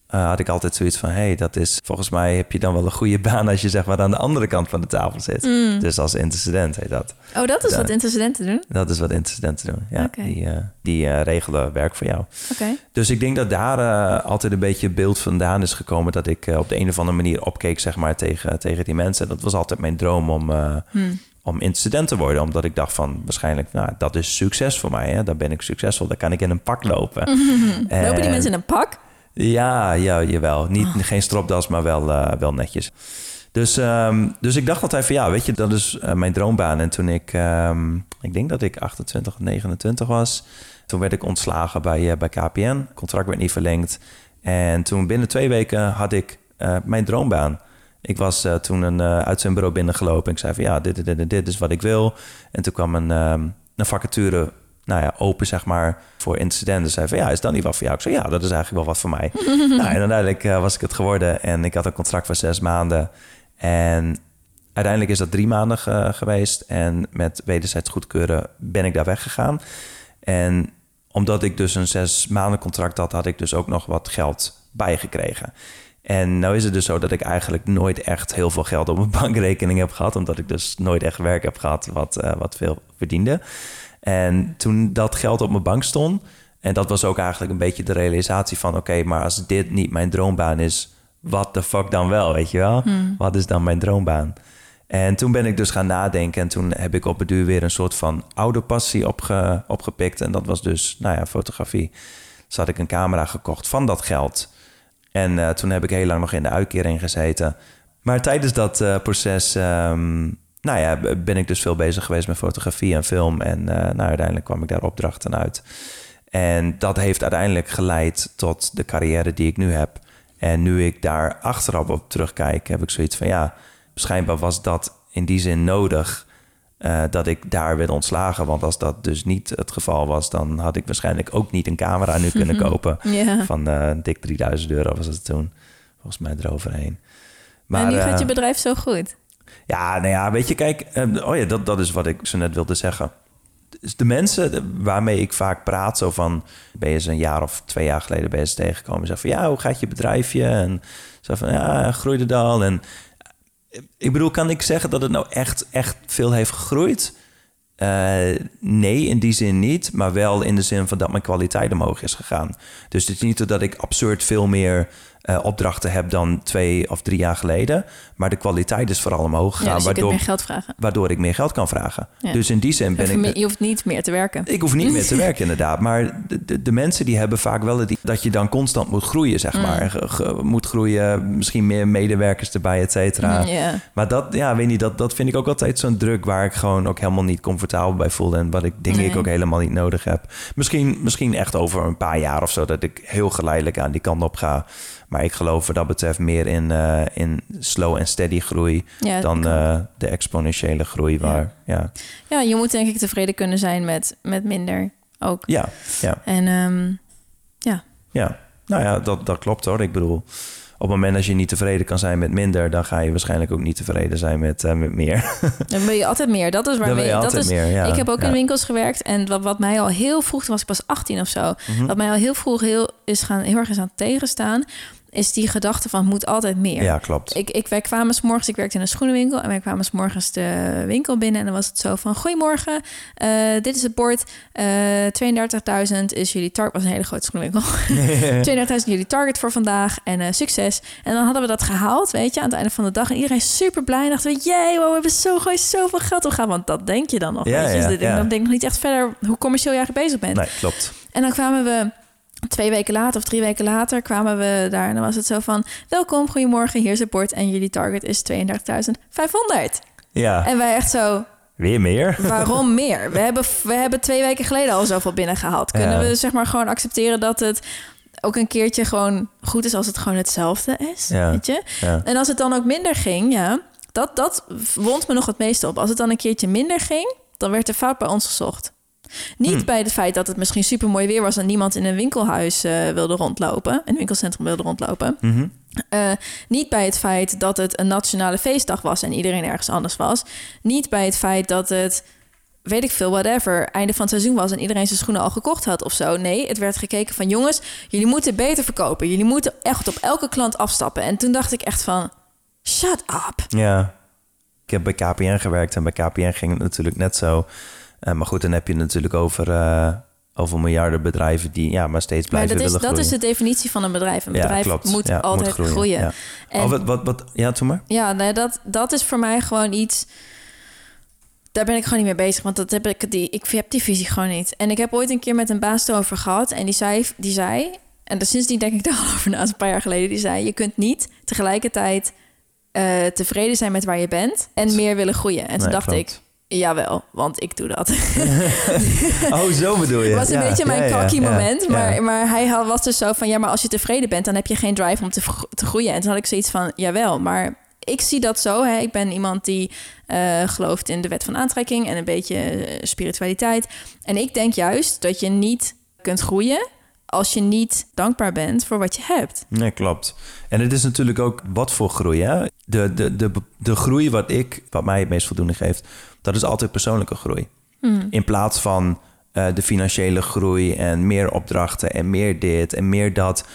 eh, had ik altijd zoiets van... hey, dat is volgens mij heb je dan wel een goede baan... als je zeg maar aan de andere kant van de tafel zit. Dus als intercedent heet dat. Oh, dat is wat intercedenten doen? Dat is wat intercedenten doen. Ja. Die, eh, die eh, regelen werk voor jou. Oké. Dus ik denk dat daar altijd een beetje beeld vandaan is gekomen... dat ik op de een of andere manier opkeek zeg maar, tegen, tegen die mensen. Dat was altijd mijn droom om, eh om incident te worden. Omdat ik dacht van waarschijnlijk, nou, dat is succes voor mij. Hè? Dan ben ik succesvol, dan kan ik in een pak lopen. Lopen die En- mensen in een pak? ja, ja, jawel. Niet, Geen stropdas, maar wel, eh, wel netjes. Dus, ehm, dus ik dacht altijd van ja, weet je, dat is eh, mijn droombaan. En toen ik, ehm, ik denk dat ik 28 of 29 was, toen werd ik ontslagen bij, eh, bij KPN. Contract werd niet verlengd. En toen binnen twee weken had ik mijn droombaan. Ik was eh, toen een uh, uitzendbureau binnengelopen. Ik zei van ja, dit, dit, dit, dit is wat ik wil. En toen kwam een, ehm, een vacature nou ja, open zeg maar voor incidenten. Zei van ja, is dat niet wat voor jou? Ik zei ja, dat is eigenlijk wel wat voor mij. nou, en uiteindelijk uh, was ik het geworden en ik had een contract van zes maanden. En uiteindelijk is dat drie maanden geweest. En met wederzijds goedkeuren ben ik daar weggegaan. En omdat ik dus een zes maanden contract had, had ik dus ook nog wat geld bijgekregen. En nou is het dus zo dat ik eigenlijk nooit echt heel veel geld op mijn bankrekening heb gehad, omdat ik dus nooit echt werk heb gehad wat, uh, wat veel verdiende. En toen dat geld op mijn bank stond, en dat was ook eigenlijk een beetje de realisatie van: oké, maar als dit niet mijn droombaan is, wat de fuck dan wel, weet je wel? Hmm. Wat is dan mijn droombaan? En toen ben ik dus gaan nadenken en toen heb ik op het duur weer een soort van oude passie opge, opgepikt. En dat was dus, nou ja, fotografie. Dus had ik een camera gekocht van dat geld. En uh, toen heb ik heel lang nog in de uitkering gezeten. Maar tijdens dat uh, proces, um, nou ja, ben ik dus veel bezig geweest met fotografie en film. En uh, nou, uiteindelijk kwam ik daar opdrachten uit. En dat heeft uiteindelijk geleid tot de carrière die ik nu heb. En nu ik daar achteraf op terugkijk, heb ik zoiets van ja schijnbaar was dat in die zin nodig uh, dat ik daar werd ontslagen. Want als dat dus niet het geval was, dan had ik waarschijnlijk ook niet een camera nu kunnen kopen. Van uh, dik 3000 euro was het toen. Volgens mij eroverheen. Maar nu gaat je eh, bedrijf zo goed. Ja, nou ja, weet je, kijk, oh ja, dat, dat is wat ik zo net wilde zeggen. Dus de mensen waarmee ik vaak praat, zo van, ben je ze een jaar of twee jaar geleden je ze tegengekomen, zeggen van, ja, hoe gaat je bedrijfje? En zo van, ja, groeide dan. En ik bedoel, kan ik zeggen dat het nou echt, echt veel heeft gegroeid? Uh, nee, in die zin niet, maar wel in de zin van dat mijn kwaliteit omhoog is gegaan. Dus het is niet dat ik absurd veel meer uh, opdrachten heb dan twee of drie jaar geleden. Maar de kwaliteit is vooral omhoog gegaan. Ja, dus waardoor, meer geld vragen. Waardoor ik meer geld kan vragen. Dus in die zin ben ik... Je hoeft niet meer te werken. Ik hoef niet meer te werken, inderdaad. Maar de, de, de, mensen die hebben vaak wel het dat je dan constant moet groeien, zeg mm. maar. moet groeien, misschien meer medewerkers erbij, et cetera. Mm, maar dat, ja, weet niet, dat, dat vind ik ook altijd zo'n druk... waar ik gewoon ook helemaal niet comfortabel bij voel... en wat ik denk ik ook helemaal niet nodig heb. Misschien, misschien echt over een paar jaar of zo... dat ik heel geleidelijk aan die kant op ga... Maar ik geloof wat dat betreft meer in, uh, in slow en steady groei ja, dan uh, de exponentiële groei. Waar, ja. ja. Ja. je moet denk ik tevreden kunnen zijn met, met minder ook. Ja, ja. En um, ja. Ja, nou ja, dat, dat klopt hoor. Ik bedoel, op het moment dat je niet tevreden kan zijn met minder, dan ga je waarschijnlijk ook niet tevreden zijn met, uh, met meer. dan ben je altijd meer. Dat is waarmee je dat is. Meer, ja. Ik heb ook in winkels gewerkt en wat, wat mij al heel vroeg, was ik pas 18 of zo, mm -hmm. wat mij al heel vroeg heel is gaan heel erg is aan tegenstaan, is die gedachte van moet altijd meer. Ja, klopt. Ik, ik, wij kwamen s morgens, ik werkte in een schoenenwinkel en wij kwamen s morgens de winkel binnen en dan was het zo van goedemorgen, uh, dit is het bord, uh, eh, 32.000 is jullie target, was een hele grote schoenenwinkel, 32.000 jullie target voor vandaag en uh, succes. En dan hadden we dat gehaald, weet je, aan het einde van de dag en iedereen super blij, dachten we, jee, wow, we hebben zo gooi zoveel geld opgegaan, want dat denk je dan nog, ja, weet je. Dus ja, dan denk ik nog niet echt verder hoe commercieel je eigenlijk bezig bent. Nee, klopt. En dan kwamen we twee weken later of drie weken later kwamen we daar en dan was het zo van... welkom, goedemorgen, hier is het bord en jullie target is 32.500. Ja. En wij echt zo... Weer meer? Waarom meer? We hebben, we hebben twee weken geleden al zoveel binnengehaald. Kunnen we zeg maar gewoon accepteren dat het ook een keertje gewoon goed is als het gewoon hetzelfde is? Ja. Weet je? Ja. En als het dan ook minder ging, ja, dat, dat wond me nog het meeste op. Als het dan een keertje minder ging, dan werd er fout bij ons gezocht. Niet hmm. bij het feit dat het misschien super mooi weer was en niemand in een winkelhuis uh, wilde rondlopen, een winkelcentrum wilde rondlopen. Mm uh, niet bij het feit dat het een nationale feestdag was en iedereen ergens anders was. Niet bij het feit dat het, weet ik veel, whatever, einde van het seizoen was en iedereen zijn schoenen al gekocht had of zo. Nee, het werd gekeken van jongens, jullie moeten beter verkopen. Jullie moeten echt op elke klant afstappen. En toen dacht ik echt van, shut up. Ja, ik heb bij KPN gewerkt en bij KPN ging het natuurlijk net zo. Uh, maar goed, dan heb je het natuurlijk over, uh, over miljarden bedrijven die ja, maar steeds blijven maar dat is, Dat is de definitie van een bedrijf. Een bedrijf ja, moet ja, altijd moet groeien. groeien. Ja. En, oh, wat, wat, wat, ja, toen maar. Ja, nee, dat, dat is voor mij gewoon iets... Daar ben ik gewoon niet mee bezig, want dat heb ik, die, ik heb die visie gewoon niet. En ik heb ooit een keer met een baas erover gehad en die zei, die zei en sindsdien denk ik daar al over na, een paar jaar geleden, die zei: Je kunt niet tegelijkertijd uh, tevreden zijn met waar je bent en meer willen groeien. En toen dacht ik, Jawel, want ik doe dat. oh, zo bedoel je. Het was een beetje mijn ja, cocky moment. Maar, maar hij was dus zo van... ja, maar als je tevreden bent... dan heb je geen drive om te, te groeien. En toen had ik zoiets van... jawel, maar ik zie dat zo. Hè. Ik ben iemand die uh, gelooft in de wet van aantrekking en een beetje uh, spiritualiteit. En ik denk juist dat je niet kunt groeien als je niet dankbaar bent voor wat je hebt. Nee, klopt. En het is natuurlijk ook wat voor groei. Hè? De, de, de, de groei wat ik, wat mij het meest voldoening geeft, dat is altijd persoonlijke groei. Hmm. In plaats van uh, de financiële groei en meer opdrachten en meer dit en meer dat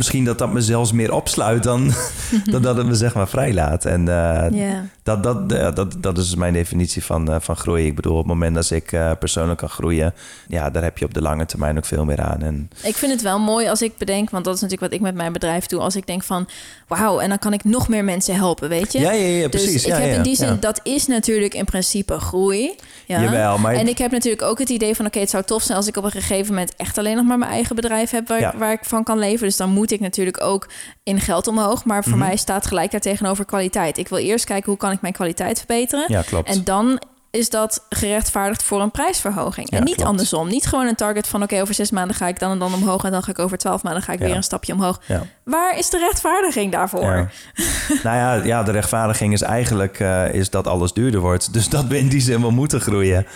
misschien dat dat me zelfs meer opsluit dan, dan dat het me zeg maar vrijlaat. En uh, yeah. dat, dat, uh, dat, dat is mijn definitie van, uh, van groei. Ik bedoel, op het moment dat ik persoonlijk kan groeien, ja, daar heb je op de lange termijn ook veel meer aan. En... Ik vind het wel mooi als ik bedenk, want dat is natuurlijk wat ik met mijn bedrijf doe, als ik denk van, wauw, en dan kan ik nog meer mensen helpen, weet je? Ja, ja, ja precies. Dus ik ja, heb ja, in die zin, dat is natuurlijk in principe groei. Ja. Jawel, maar... En ik heb natuurlijk ook het idee van, oké, okay, het zou tof zijn als ik op een gegeven moment echt alleen nog maar mijn eigen bedrijf heb waar, waar ik van kan leven. Dus dan moet ik natuurlijk ook in geld omhoog. Maar voor Mhm. mij staat gelijk daar tegenover kwaliteit. Ik wil eerst kijken hoe kan ik mijn kwaliteit verbeteren. Ja, klopt. En dan is dat gerechtvaardigd voor een prijsverhoging. Ja, en niet klopt. andersom. Niet gewoon een target van... oké, over zes maanden ga ik dan en dan omhoog... en dan ga ik over twaalf maanden ga ik Ja. weer een stapje omhoog. Ja. Waar is de rechtvaardiging daarvoor? Nou ja, ja, de rechtvaardiging is eigenlijk eh, is dat alles duurder wordt. Dus dat we in die zin wel moeten groeien.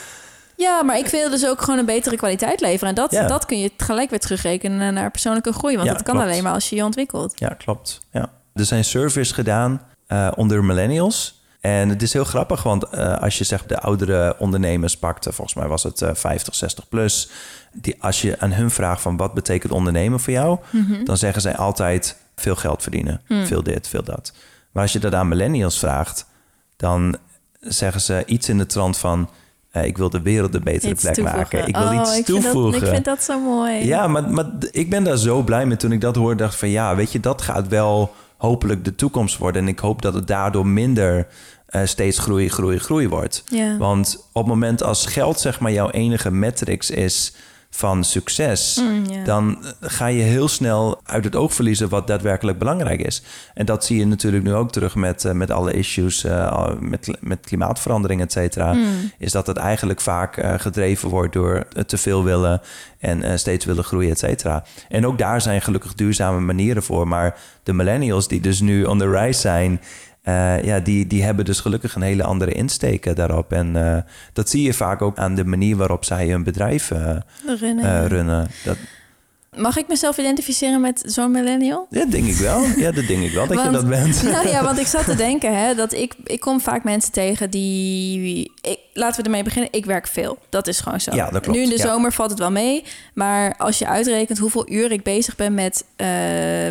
Ja, maar ik wil dus ook gewoon een betere kwaliteit leveren. En dat, Ja. dat kun je gelijk weer terugrekenen naar persoonlijke groei. Want Ja, dat kan klopt. alleen maar als je je ontwikkelt. Ja, klopt. Ja. Er zijn surveys gedaan eh, onder millennials. En het is heel grappig, want eh, als je zegt de oudere ondernemers pakte, volgens mij was het eh 50, 60 plus. Die, als je aan hun vraagt van wat betekent ondernemen voor jou, Mhm. dan zeggen zij altijd veel geld verdienen. Hmm. Veel dit, veel dat. Maar als je dat aan millennials vraagt, dan zeggen ze iets in de trant van... eh, ik wil de wereld een betere Iets plek toevoegen. maken. Ik wil oh, iets ik vind dat- toevoegen. ik vind dat zo mooi. Ja, maar, maar ik ben daar zo blij mee toen ik dat hoorde. dacht van ja, weet je, dat gaat wel hopelijk de toekomst worden. En ik hoop dat het daardoor minder eh, steeds groei, groei, groei wordt. Ja. Want op het moment als geld zeg maar jouw enige matrix is van succes... Mm, dan eh, ga je heel snel uit het oog verliezen wat daadwerkelijk belangrijk is. En dat zie je natuurlijk nu ook terug met, eh, met alle issues, eh, met, met klimaatverandering, et cetera. Mm. Is dat het eigenlijk vaak gedreven wordt door te veel willen en steeds willen groeien, et cetera. En ook daar zijn gelukkig duurzame manieren voor. Maar de millennials die dus nu on the rise zijn, eh, ja, die, die hebben dus gelukkig een hele andere insteek eh, daarop. En eh, dat zie je vaak ook aan de manier waarop zij hun bedrijf Runnen. runnen. Dat, Mag ik mezelf identificeren met zo'n millennial? ja, denk ik wel. Ja, dat denk ik wel dat je dat bent. Nou ja, want ik zat te denken, hè, dat ik, ik kom vaak mensen tegen die... Ik, laten we ermee beginnen, ik werk veel. Dat is gewoon zo. Ja, dat klopt, Nu in de ja. zomer valt het wel mee. Maar als je uitrekent hoeveel uur ik bezig ben met eh,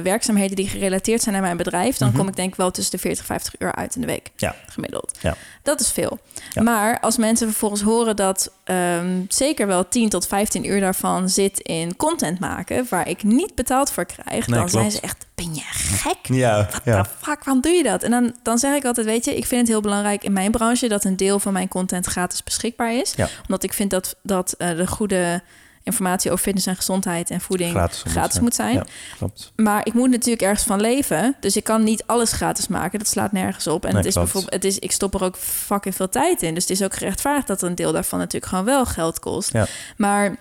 werkzaamheden... die gerelateerd zijn aan mijn bedrijf... dan Mhm. kom ik denk ik wel tussen de 40 50 uur uit in de week. Ja. Gemiddeld. Ja. Dat is veel. Ja. Maar als mensen vervolgens horen dat ehm, zeker wel 10 tot 15 uur daarvan zit in content maken... waar ik niet betaald voor krijg... Nee, dan zijn ze echt, ben je gek? Ja. Ja. fuck, waarom doe je dat? En dan, dan zeg ik altijd, weet je, ik vind het heel belangrijk in mijn branche dat een deel van mijn content gratis beschikbaar is. Ja. Omdat ik vind dat, dat eh, de goede informatie over fitness en gezondheid en voeding Gratis gratis, moet moet zijn. Ja, klopt. Maar ik moet natuurlijk ergens van leven. Dus ik kan niet alles gratis maken. Dat slaat nergens op. En Nee, het is klopt. bijvoorbeeld, het is, ik stop er ook fucking veel tijd in. Dus het is ook gerechtvaardigd dat een deel daarvan natuurlijk gewoon wel geld kost. Ja. Maar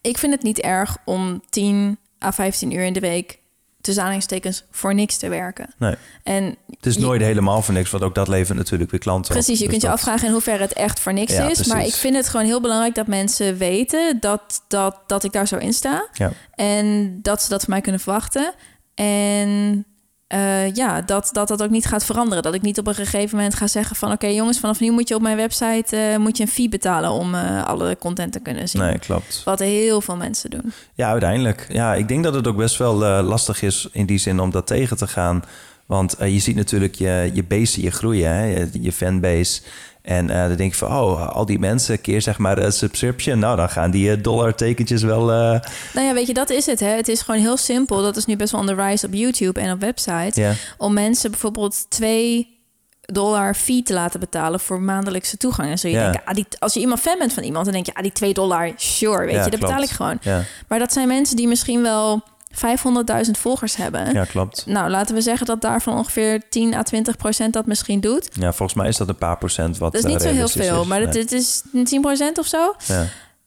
ik vind het niet erg om 10 à 15 uur in de week tussen aanhalingstekens voor niks te werken. Nee. En Het is je- nooit helemaal voor niks, want ook dat levert natuurlijk weer klanten. Precies, je Dus kunt je afvragen in hoeverre het echt voor niks Ja, is. Maar ik vind het gewoon heel belangrijk dat mensen weten dat, dat, dat ik daar zo in sta. Ja. En dat ze dat van mij kunnen verwachten. En eh, ja, dat, dat dat ook niet gaat veranderen. Dat ik niet op een gegeven moment ga zeggen van... oké jongens, vanaf nu moet je op mijn website eh, moet je een fee betalen... om eh, alle content te kunnen zien. Nee, klopt. Wat heel veel mensen doen. Ja, uiteindelijk. Ja, ik denk dat het ook best wel lastig is in die zin om dat tegen te gaan. Want je ziet natuurlijk je, je base hier groeien, hè? Je, je fanbase. En eh, dan denk je van, oh, al die mensen, keer zeg maar een subscription. Nou, dan gaan die eh, dollartekentjes wel... eh, Nou ja, weet je, dat is het. Hè? Het is gewoon heel simpel. Dat is nu best wel on the rise op YouTube en op websites. om mensen bijvoorbeeld 2 dollar fee te laten betalen voor maandelijkse toegang. En zul je Ja. denken, ah, die, als je iemand fan bent van iemand, dan denk je, ah, die 2 dollar, sure, weet Ja, je, dat betaal ik gewoon. Maar dat zijn mensen die misschien wel 500.000 volgers hebben. ja, klopt. Nou, laten we zeggen dat daarvan ongeveer 10 à 20 procent dat misschien doet. Ja, volgens mij is dat een paar procent wat Dat is eh, niet zo heel veel, is. maar het, Nee. het is 10 procent of zo. Ja.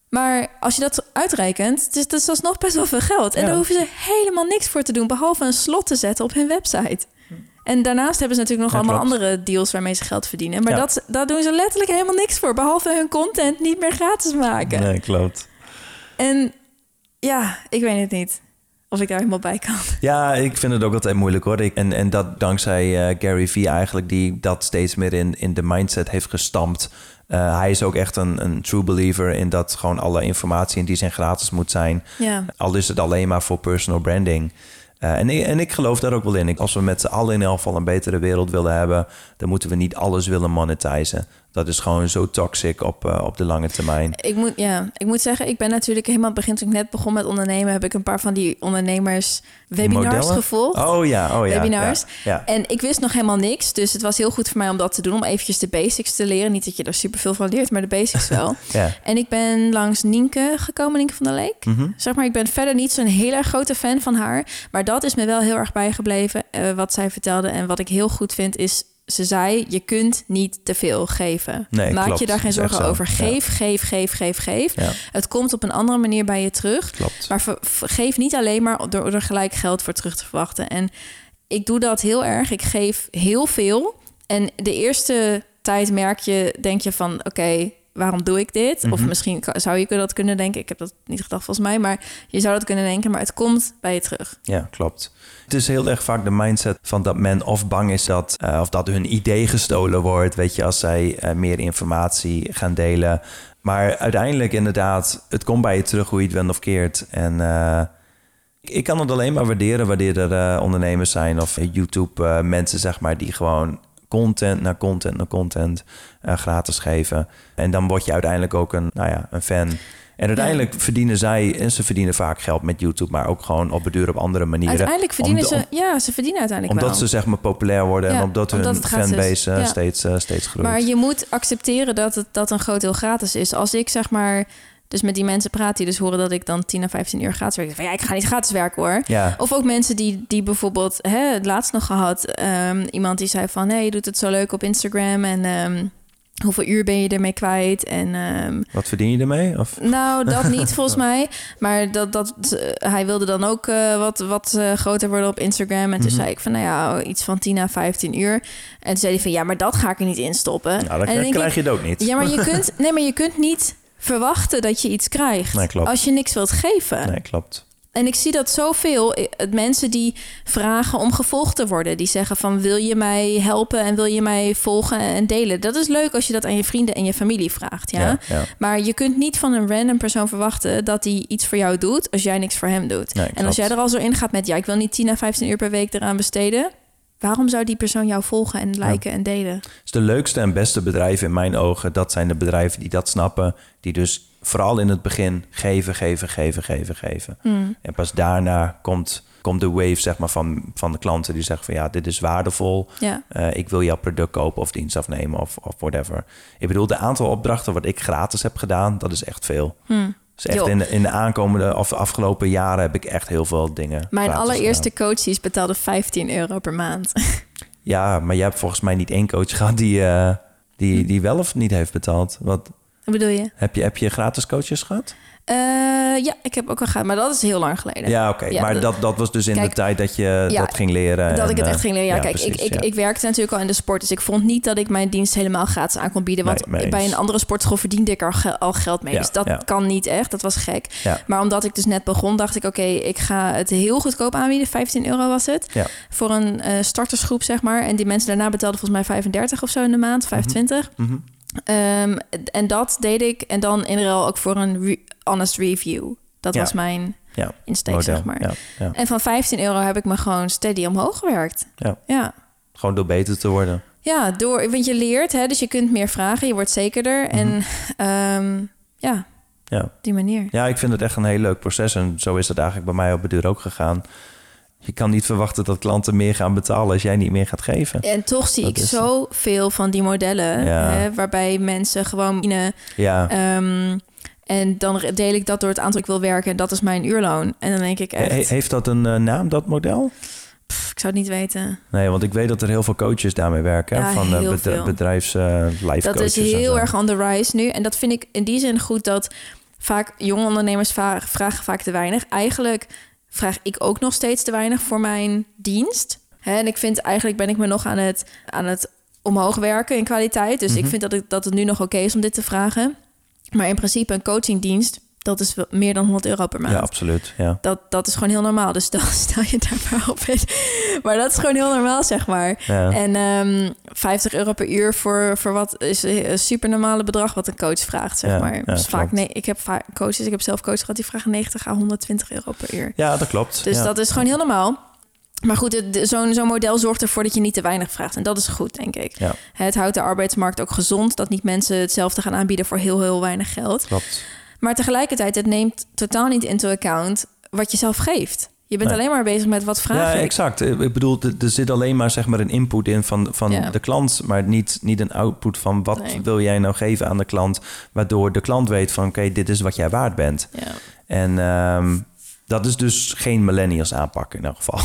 Maar als je dat uitrekent, is, dat is alsnog best wel veel geld. En Ja. daar hoeven ze helemaal niks voor te doen, behalve een slot te zetten op hun website. En daarnaast hebben ze natuurlijk nog Ja, allemaal klopt. andere deals waarmee ze geld verdienen. Maar Ja. dat, daar doen ze letterlijk helemaal niks voor. Behalve hun content niet meer gratis maken. Nee, klopt. En ja, ik weet het niet of ik daar helemaal bij kan. Ja, ik vind het ook altijd moeilijk hoor. Ik, en, en dat dankzij eh, Gary Vee eigenlijk, die dat steeds meer in, in de mindset heeft gestampt. Eh, hij is ook echt een, een true believer in dat gewoon alle informatie in die zin gratis moet zijn. Ja, Al is het alleen maar voor personal branding. Eh, en, ik- en ik geloof daar ook wel in. Als we met z'n allen in elk geval een betere wereld willen hebben, dan moeten we niet alles willen monetizen. Dat is gewoon zo toxic op, eh, op de lange termijn. ik moet, ja, ik moet zeggen, ik ben natuurlijk helemaal begin toen ik net begon met ondernemen, heb ik een paar van die ondernemers webinars Modellen? gevolgd. Oh ja, oh ja. Webinars. Ja, ja. En ik wist nog helemaal niks. Dus het was heel goed voor mij om dat te doen. Om eventjes de basics te leren. Niet dat je er superveel van leert, maar de basics wel. ja. en ik ben langs Nienke gekomen, Nienke van der Leek. Mhm. Zeg maar, ik ben verder niet zo'n heel erg grote fan van haar. Maar dat is me wel heel erg bijgebleven, eh, wat zij vertelde. En wat ik heel goed vind is... Ze zei, je kunt niet te veel geven. Nee, Maak klopt. je daar geen zorgen zo. over. Geef, geef, geef, geef, geef. Ja. Het komt op een andere manier bij je terug. Klopt. Maar geef niet alleen maar door er gelijk geld voor terug te verwachten. En ik doe dat heel erg. Ik geef heel veel. En de eerste tijd merk je, denk je van, oké, waarom doe ik dit? Of Mhm. misschien zou je dat kunnen denken. Ik heb dat niet gedacht volgens mij, maar je zou dat kunnen denken. Maar het komt bij je terug. Ja, klopt. Het is heel erg vaak de mindset van dat men of bang is dat, eh, of dat hun idee gestolen wordt, weet je, als zij eh, meer informatie gaan delen. Maar uiteindelijk inderdaad, het komt bij je terug hoe je het went of keert. En eh, ik kan het alleen maar waarderen wanneer er ondernemers zijn of YouTube eh, mensen, zeg maar, die gewoon content naar content naar content eh, gratis geven. En dan word je uiteindelijk ook een, nou ja, een fan. En uiteindelijk verdienen zij, en ze verdienen vaak geld met YouTube, maar ook gewoon op beduur op andere manieren. Uiteindelijk verdienen Om ze, ja, ze verdienen uiteindelijk omdat wel. ze zeg maar populair worden en omdat hun is. fanbase eh, steeds, eh, steeds groeit. Maar je moet accepteren dat het dat een groot deel gratis is. Als ik zeg maar dus met die mensen praat die dus horen dat ik dan 10 à 15 uur gratis werk. Van ja, ik ga niet gratis werken hoor. ja, Of ook mensen die, die bijvoorbeeld, hè, het laatst nog gehad, ehm, iemand die zei van, hé, je doet het zo leuk op Instagram en ehm, hoeveel uur ben je ermee kwijt? En ehm, wat verdien je ermee? Of? nou, dat niet volgens mij. Maar dat, dat, eh, hij wilde dan ook eh, wat, wat eh, groter worden op Instagram. En toen Mhm. zei ik van, nou ja, iets van 10 à 15 uur. En toen zei hij van, ja, maar dat ga ik er niet in stoppen. Nou, dan en dan krijg ik, je het ook niet. ja, maar je kunt, nee, maar je kunt niet verwachten dat je iets krijgt. Nee. Als je niks wilt geven. Nee, klopt. En ik zie dat zoveel. eh, mensen die vragen om gevolgd te worden. Die zeggen van wil je mij helpen en wil je mij volgen en delen. Dat is leuk als je dat aan je vrienden en je familie vraagt. Ja? Ja, ja. Maar je kunt niet van een random persoon verwachten dat hij iets voor jou doet als jij niks voor hem doet. Nee, en als jij er al zo in gaat met ja, ik wil niet 10 à 15 uur per week eraan besteden. Waarom zou die persoon jou volgen en liken en delen? Dus de leukste en beste bedrijven in mijn ogen, dat zijn de bedrijven die dat snappen. Die dus vooral in het begin geven, geven, geven, geven, geven. Hmm. En pas daarna komt, komt de wave zeg maar, van, van de klanten die zeggen van ja, dit is waardevol. Ja. Eh, ik wil jouw product kopen of dienst afnemen of, of whatever. Ik bedoel, de aantal opdrachten wat ik gratis heb gedaan, dat is echt veel. Hmm. Dus echt in de, in de aankomende of de afgelopen jaren heb ik echt heel veel dingen. Mijn allereerste coaches betaalde 15 euro per maand. Ja, maar jij hebt volgens mij niet één coach gehad die, eh, die, die wel of niet heeft betaald. Wat, Wat bedoel je? heb, je, heb je gratis coaches gehad? Eh, ja, ik heb ook al gehad, maar dat is heel lang geleden. Ja, oké. Ja, maar dat- dat, dat was dus in Kijk, de tijd dat je ja, dat ging leren. Dat en, ik het eh, echt ging leren. Ja, kijk, precies, ik, ik, ik werkte natuurlijk al in de sport. Dus ik vond niet dat ik mijn dienst helemaal gratis aan kon bieden. Want Nee, bij een andere sportschool verdiende ik er al geld mee. Dus dat kan niet echt. Dat was gek. Maar omdat ik dus net begon, dacht ik... oké, ik ga het heel goedkoop aanbieden. 15 euro was het. Voor een eh, startersgroep, zeg maar. En die mensen daarna betaalden volgens mij 35 of zo in de maand. 25. Mhm. Ehm, en dat deed ik. En dan in ruil ook voor een re- honest review. Dat Ja. was mijn Ja, insteek, model. zeg maar. Ja, ja. En van 15 euro heb ik me gewoon steady omhoog gewerkt. Ja. Ja. Gewoon door beter te worden. Ja, door, want je leert, hè, dus je kunt meer vragen, je wordt zekerder. En ehm, ja, Ja. die manier. ja, ik vind het echt een heel leuk proces. En zo is het eigenlijk bij mij op de deur ook gegaan. Je kan niet verwachten dat klanten meer gaan betalen als jij niet meer gaat geven. En toch zie Dat ik zoveel van die modellen, Ja. hè, waarbij mensen gewoon... eh, Ja. ehm, en dan deel ik dat door het aantal ik wil werken en dat is mijn uurloon. En dan denk ik echt, He- heeft dat een eh, naam, dat model? pff, ik zou het niet weten. Nee, want ik weet dat er heel veel coaches daarmee werken. Ja, van eh, bedra- veel. bedrijfs eh Dat is heel erg on the rise nu. En dat vind ik in die zin goed dat vaak jonge ondernemers vragen, vragen vaak te weinig. Eigenlijk vraag ik ook nog steeds te weinig voor mijn dienst. Hè, en ik vind eigenlijk ben ik me nog aan het, aan het omhoog werken in kwaliteit. Dus ik Mhm. vind dat, ik, dat het nu nog oké is om dit te vragen. Maar in principe een coachingdienst, dat is wel meer dan 100 euro per maand. Ja, absoluut. Ja. Dat, dat is gewoon heel normaal. Dus stel, stel je daar maar op in. Maar dat is gewoon heel normaal, zeg maar. Ja. En ehm 50 euro per uur voor, voor wat is een super normale bedrag wat een coach vraagt, zeg Ja, maar. ja, dus vaak, nee, ik heb vaak coaches, ik heb zelf coaches gehad die vragen 90 à 120 euro per uur. ja, dat klopt. Dus dat is gewoon heel normaal. Maar goed, zo'n zo'n model zorgt ervoor dat je niet te weinig vraagt. En dat is goed, denk ik. Ja. Het houdt de arbeidsmarkt ook gezond. Dat niet mensen hetzelfde gaan aanbieden voor heel, heel weinig geld. Klopt. Maar tegelijkertijd, het neemt totaal niet into account wat je zelf geeft. Je bent Nee. alleen maar bezig met wat vraag Ja, ik. exact. Ik bedoel, er zit alleen maar zeg maar een input in van, van Ja. de klant, maar niet, niet een output van wat Nee. wil jij nou geven aan de klant, waardoor de klant weet van oké, dit is wat jij waard bent. Ja. En ehm, dat is dus geen millennials aanpak in elk geval.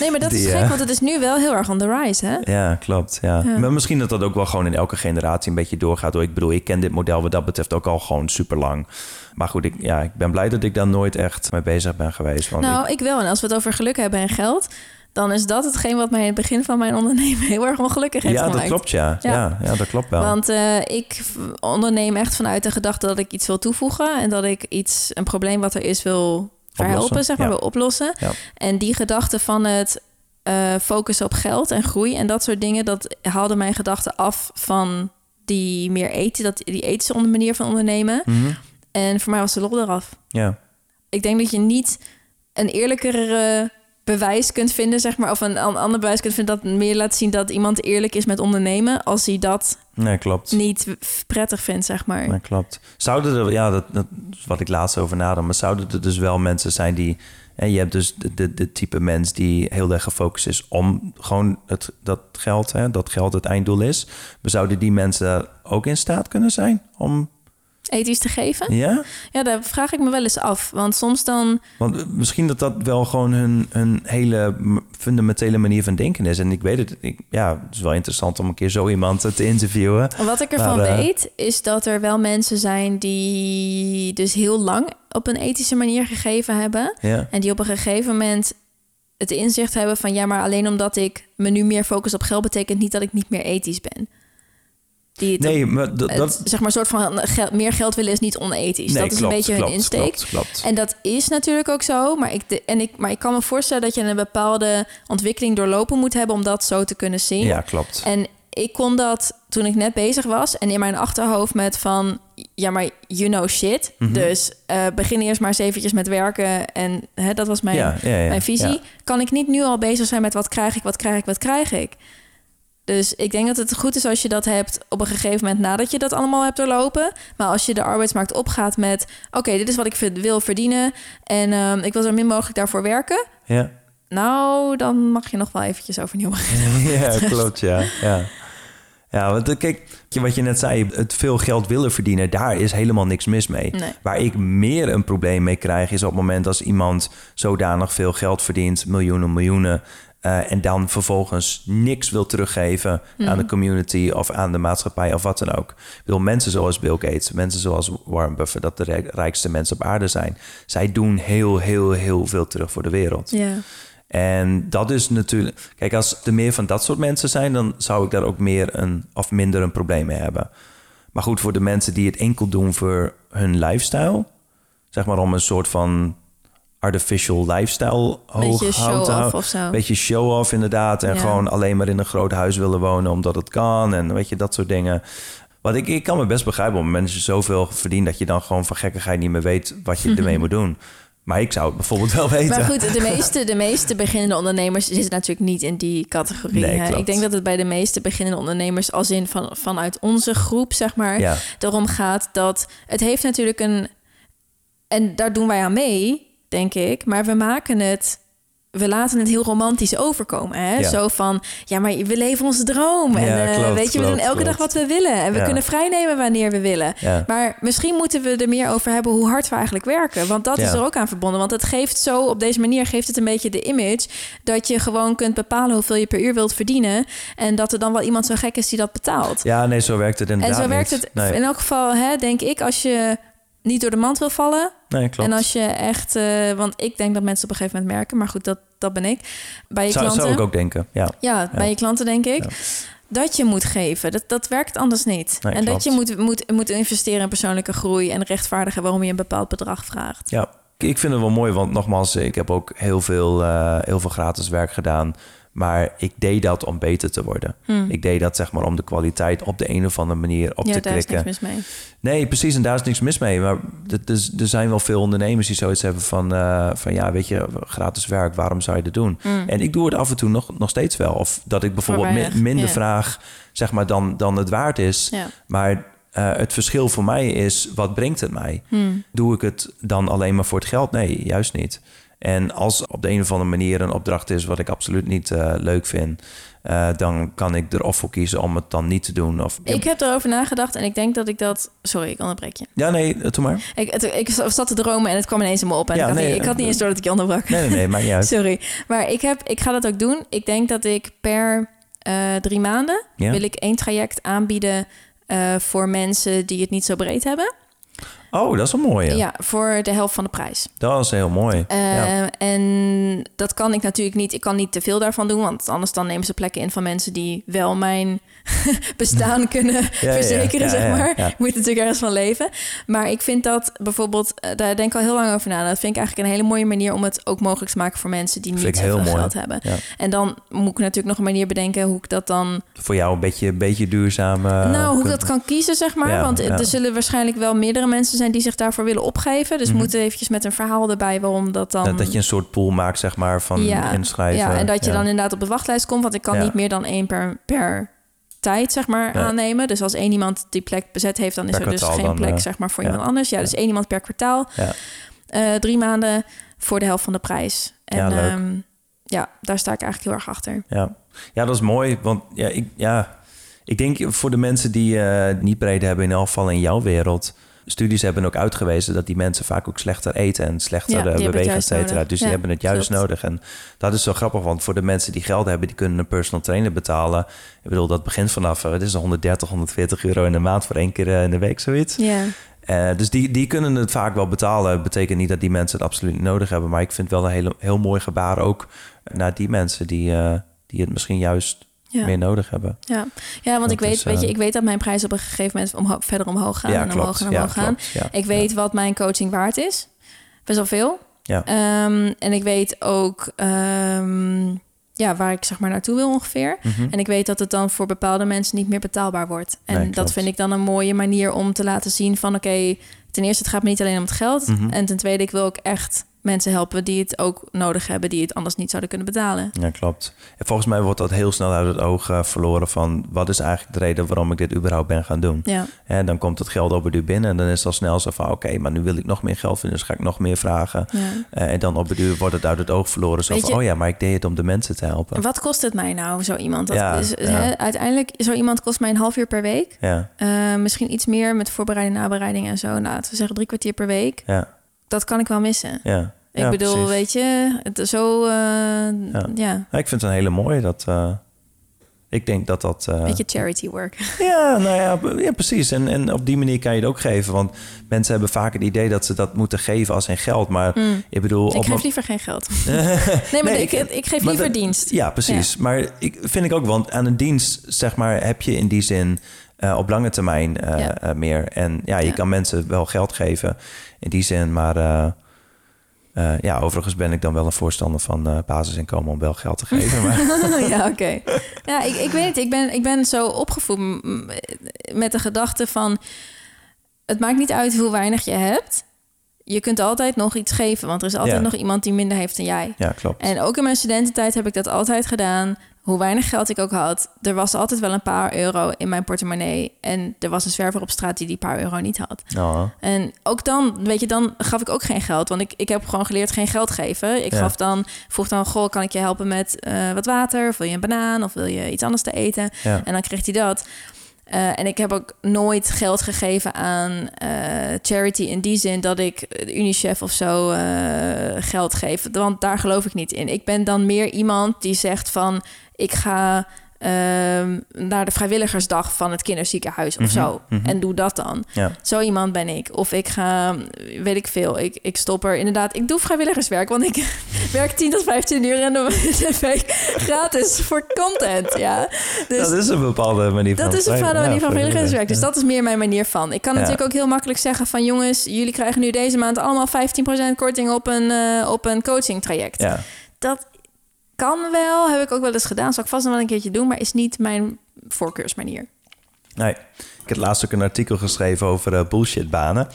Nee, maar dat is gek, eh, want het is nu wel heel erg on the rise, hè? ja, klopt. Ja. Ja. Maar misschien dat dat ook wel gewoon in elke generatie een beetje doorgaat. Hoor. Ik bedoel, ik ken dit model wat dat betreft ook al gewoon super lang. Maar goed, ik, ja, ik ben blij dat ik daar nooit echt mee bezig ben geweest. Want Nou, ik- ik wel. En als we het over geluk hebben en geld... dan is dat hetgeen wat mij in het begin van mijn ondernemen... heel erg ongelukkig heeft ja, dat gemaakt. klopt, ja. Ja. Ja. Ja, dat klopt wel. Want eh, ik onderneem echt vanuit de gedachte dat ik iets wil toevoegen... en dat ik iets, een probleem wat er is wil verhelpen, zeg maar, wil oplossen. En die gedachte van het eh, focussen op geld en groei en dat soort dingen... dat haalde mijn gedachten af van die meer eten, dat, die ethische onder- manier van ondernemen. Mhm. En voor mij was de lol eraf. Ja. Ik denk dat je niet een eerlijker eh, bewijs kunt vinden, zeg maar, of een an- ander bewijs kunt vinden dat meer laat zien dat iemand eerlijk is met ondernemen, als hij dat Nee, klopt. niet prettig vindt, zeg maar. Nee, klopt. Zouden er, ja, dat, dat is wat ik laatst over nadacht, maar zouden er dus wel mensen zijn die, en je hebt dus de, de, de type mens die heel erg gefocust is om gewoon het, dat geld, hè, dat geld het einddoel is. Maar zouden die mensen ook in staat kunnen zijn om, Ethisch te geven? ja? Ja, daar vraag ik me wel eens af. Want soms dan... Want misschien dat dat wel gewoon hun, hun hele fundamentele manier van denken is. En ik weet het, ik, ja, het is wel interessant om een keer zo iemand te interviewen. Wat ik ervan Maar, eh, weet, is dat er wel mensen zijn die dus heel lang op een ethische manier gegeven hebben. Ja, En die op een gegeven moment het inzicht hebben van... ja, maar alleen omdat ik me nu meer focus op geld... betekent niet dat ik niet meer ethisch ben. Die het nee, maar dat, het, zeg maar, soort van meer geld willen is niet onethisch. nee, dat is klopt, een beetje klopt, hun insteek. Klopt, klopt. En dat is natuurlijk ook zo. Maar ik, de, en ik, maar ik kan me voorstellen dat je een bepaalde ontwikkeling doorlopen moet hebben om dat zo te kunnen zien. Ja, klopt. En ik kon dat toen ik net bezig was en in mijn achterhoofd met van ja, maar you know shit. Mhm. Dus eh, begin eerst maar eens eventjes met werken en hè, dat was mijn, ja, ja, ja, mijn visie. Kan ik niet nu al bezig zijn met wat krijg ik, wat krijg ik, wat krijg ik? Dus ik denk dat het goed is als je dat hebt op een gegeven moment nadat je dat allemaal hebt doorlopen. Maar als je de arbeidsmarkt opgaat met: oké, dit is wat ik wil verdienen en ehm, ik wil zo min mogelijk daarvoor werken. Ja. Nou, dan mag je nog wel eventjes overnieuw beginnen. ja, klopt, ja. ja. Ja, want eh, kijk, wat je net zei, het veel geld willen verdienen, daar is helemaal niks mis mee. Nee. Waar ik meer een probleem mee krijg, is op het moment als iemand zodanig veel geld verdient, miljoenen, miljoenen, eh, en dan vervolgens niks wil teruggeven aan de community of aan de maatschappij of wat dan ook. Ik bedoel, mensen zoals Bill Gates, mensen zoals Warren Buffett, dat de rijk- rijkste mensen op aarde zijn, zij doen heel, heel, heel veel terug voor de wereld. Ja. En dat is natuurlijk. Kijk, als er meer van dat soort mensen zijn, dan zou ik daar ook meer een of minder een probleem mee hebben. Maar goed, voor de mensen die het enkel doen voor hun lifestyle, zeg maar om een soort van artificial lifestyle hoog Beetje show-off houden. of zo. Beetje show-off inderdaad. En Ja. gewoon alleen maar in een groot huis willen wonen omdat het kan. En weet je, dat soort dingen. Want ik, ik kan me best begrijpen om mensen zoveel verdient dat je dan gewoon van gekkigheid niet meer weet wat je ermee moet doen. Maar ik zou het bijvoorbeeld wel weten. Maar goed, de meeste, de meeste beginnende ondernemers zitten natuurlijk niet in die categorie. Nee, hè. klopt. Ik denk dat het bij de meeste beginnende ondernemers, als in van, vanuit onze groep, zeg maar, Ja. erom gaat dat het heeft natuurlijk een. En daar doen wij aan mee, denk ik. Maar we maken het. We laten het heel romantisch overkomen. Hè? Ja. Zo van, ja, maar we leven onze droom. En Ja, eh, weet je, we doen klopt, elke dag wat we willen. En we Ja. kunnen vrijnemen wanneer we willen. Maar misschien moeten we er meer over hebben hoe hard we eigenlijk werken. Want dat is er ook aan verbonden. Want het geeft zo, op deze manier geeft het een beetje de image... dat je gewoon kunt bepalen hoeveel je per uur wilt verdienen... en dat er dan wel iemand zo gek is die dat betaalt. Ja, nee, zo werkt het en inderdaad zo werkt het Nee. in elk geval, hè, denk ik, als je niet door de mand wil vallen... Nee, klopt. En als je echt, eh, want ik denk dat mensen op een gegeven moment merken, maar goed, dat, dat ben ik. Bij je zou, klanten. zou ik ook denken, ja. Ja, bij je klanten denk ik. Ja. Dat je moet geven. Dat, dat werkt anders niet. Nee, en dat je moet, moet, moet investeren in persoonlijke groei en rechtvaardigen waarom je een bepaald bedrag vraagt. Ja, ik vind het wel mooi, want nogmaals, ik heb ook heel veel, eh, heel veel gratis werk gedaan. Maar ik deed dat om beter te worden. Hmm. Ik deed dat zeg maar om de kwaliteit op de een of andere manier op ja, te daar is klikken. niks mis mee. Nee, precies. En daar is niks mis mee. Maar er, zijn wel veel ondernemers die zoiets hebben van... eh, van ja, weet je, gratis werk, waarom zou je dat doen? Mm. En ik doe het af en toe nog, nog steeds wel. Of dat ik bijvoorbeeld mi- minder ja. vraag, zeg maar, dan, dan het waard is. Ja. Maar eh, het verschil voor mij is, wat brengt het mij? Hmm. Doe ik het dan alleen maar voor het geld? Nee, juist niet. En als op de een of andere manier een opdracht is wat ik absoluut niet eh, leuk vind, eh, dan kan ik er of voor kiezen om het dan niet te doen. Of, Ik heb erover nagedacht en ik denk dat ik dat... Sorry, ik onderbreek je. Ja, nee, eh, doe maar. Ik, het- ik zat te dromen en het kwam ineens in me op. En Ja, ik, had nee, niet, ik had niet eens door dat ik je onderbrak. Nee, nee, nee, niet uit. Sorry. Maar ik, heb, ik ga dat ook doen. Ik denk dat ik per drie maanden... Ja? wil ik één traject aanbieden... voor mensen die het niet zo breed hebben. Oh, dat is een mooie. Ja, voor de helft van de prijs. Dat is heel mooi. Eh, ja. En dat kan ik natuurlijk niet. Ik kan niet te veel daarvan doen, want anders dan nemen ze plekken in van mensen die wel mijn bestaan kunnen ja, verzekeren, ja, zeg maar. Ik moet natuurlijk ergens van leven. Maar ik vind dat bijvoorbeeld, eh, daar denk ik al heel lang over na. Dat vind ik eigenlijk een hele mooie manier om het ook mogelijk te maken voor mensen die niet zoveel mooi. geld hebben. En dan moet ik natuurlijk nog een manier bedenken hoe ik dat dan Voor jou een beetje, een beetje duurzaam. eh, nou, hoe ik dat kan kiezen, zeg maar. Want er zullen waarschijnlijk wel meerdere mensen zijn die zich daarvoor willen opgeven. Dus Mhm. moeten eventjes met een verhaal erbij waarom dat dan... dat, dat je een soort pool maakt, zeg maar, van inschrijven. Ja, en dat je Ja. dan inderdaad op de wachtlijst komt. Want ik kan Ja. niet meer dan één per, per tijd, zeg maar, Ja. aannemen. Dus als één iemand die plek bezet heeft, dan is Per er dus geen dan, plek, eh, zeg maar, voor ja. iemand anders. Ja, dus één iemand per kwartaal. Ja. Eh, drie maanden voor de helft van de prijs. En Ja, leuk. ehm, ja, daar sta ik eigenlijk heel erg achter. Ja. ja, dat is mooi. Want ja, ik, ja, ik denk voor de mensen die eh, niet breed hebben, in elk geval in jouw wereld. Studies hebben ook uitgewezen dat die mensen vaak ook slechter eten en slechter Ja, eh, bewegen, et cetera. Dus die hebben het juist klopt. nodig. En dat is zo grappig, want voor de mensen die geld hebben, die kunnen een personal trainer betalen. Ik bedoel, dat begint vanaf, eh, het is 130, 140 euro in de maand voor één keer eh, in de week, zoiets. Ja, dus die, die kunnen het vaak wel betalen. Betekent niet dat die mensen het absoluut nodig hebben. Maar ik vind wel een hele, heel mooi gebaar ook naar die mensen die, die het misschien juist ja. meer nodig hebben. Ja, ja want Dat ik weet, is, weet je, eh, ik weet dat mijn prijzen op een gegeven moment omho- verder omhoog gaan en omhoog en omhoog gaan. klopt. Ja, Ik weet wat mijn coaching waard is. Best wel veel. Ja. Ehm, en ik weet ook ehm, ja, waar ik zeg maar naartoe wil ongeveer. Mhm. En ik weet dat het dan voor bepaalde mensen niet meer betaalbaar wordt. En Nee, dat vind ik dan een mooie manier om te laten zien van... oké, ten eerste het gaat me niet alleen om het geld. Mhm. En ten tweede, ik wil ook echt mensen helpen die het ook nodig hebben... die het anders niet zouden kunnen betalen. Ja, klopt. En volgens mij wordt dat heel snel uit het oog eh, verloren van wat is eigenlijk de reden waarom ik dit überhaupt ben gaan doen. Ja, En dan komt het geld op het duur binnen en dan is het al snel zo van oké, maar nu wil ik nog meer geld vinden, dus ga ik nog meer vragen. ja. Eh, en dan op het duur wordt het uit het oog verloren. Zo Weet van, je- oh ja, maar ik deed het om de mensen te helpen. Wat kost het mij nou, zo iemand? Dat Ja, is, ja. hè, uiteindelijk, zo iemand kost mij een half uur per week. Ja, Eh, misschien iets meer met voorbereiding, nabereiding en zo. Nou, laten we zeggen drie kwartier per week. ja, Dat kan ik wel missen. ja. Ik Ja, bedoel, precies. weet je, het is zo... eh, ja. Ja, ik vind het een hele mooie. Dat, eh, ik denk dat dat... eh, beetje charity work. Ja, nou ja, ja precies. En, en op die manier kan je het ook geven. Want mensen hebben vaak het idee dat ze dat moeten geven als in geld. Maar Mm. ik bedoel... Ik geef liever geen geld. Nee, maar Nee, ik, ik- ik, geef liever dat- dienst. Ja, precies. Maar ik vind ik ook, want aan een dienst, zeg maar, heb je in die zin eh, op lange termijn eh, Ja. eh, meer. En ja, je Ja. kan mensen wel geld geven in die zin, maar ja, overigens ben ik dan wel een voorstander van basisinkomen om wel geld te geven. Maar ja, oké. Ja, ik, ik weet het. Ik ben, ik ben zo opgevoed met de gedachte van... het maakt niet uit hoe weinig je hebt. Je kunt altijd nog iets geven, want er is altijd Ja. nog iemand die minder heeft dan jij. ja, klopt. En ook in mijn studententijd heb ik dat altijd gedaan. Hoe weinig geld ik ook had. Er was altijd wel een paar euro in mijn portemonnee. En er was een zwerver op straat die die paar euro niet had. Oh, En ook dan, weet je, dan gaf ik ook geen geld. Want ik, ik heb gewoon geleerd geen geld geven. Ik Ja. gaf dan, vroeg dan, goh, kan ik je helpen met eh, wat water? Of wil je een banaan? Of wil je iets anders te eten? ja. En dan kreeg hij dat. Eh, en ik heb ook nooit geld gegeven aan eh, charity in die zin dat ik UNICEF of zo geld geef. Want daar geloof ik niet in. Ik ben dan meer iemand die zegt van ik ga ehm, naar de vrijwilligersdag van het kinderziekenhuis of zo. En doe dat dan. Ja. Zo iemand ben ik. Of ik ga, weet ik veel, ik, ik stop er inderdaad. Ik doe vrijwilligerswerk, want ik werk 10 tot 15 uur en dan week gratis voor content. Ja. Dus dat is een bepaalde manier van dat is een bepaalde manier van vrijwilligerswerk. Dus dat is meer mijn manier van. Ik kan Ja. natuurlijk ook heel makkelijk zeggen van... jongens, jullie krijgen nu deze maand allemaal 15% korting op een, eh, op een coaching traject. Ja. Dat kan wel, heb ik ook wel eens gedaan. Zal ik vast nog wel een keertje doen, maar is niet mijn voorkeursmanier. Nee. Ik heb laatst ook een artikel geschreven over eh, bullshitbanen.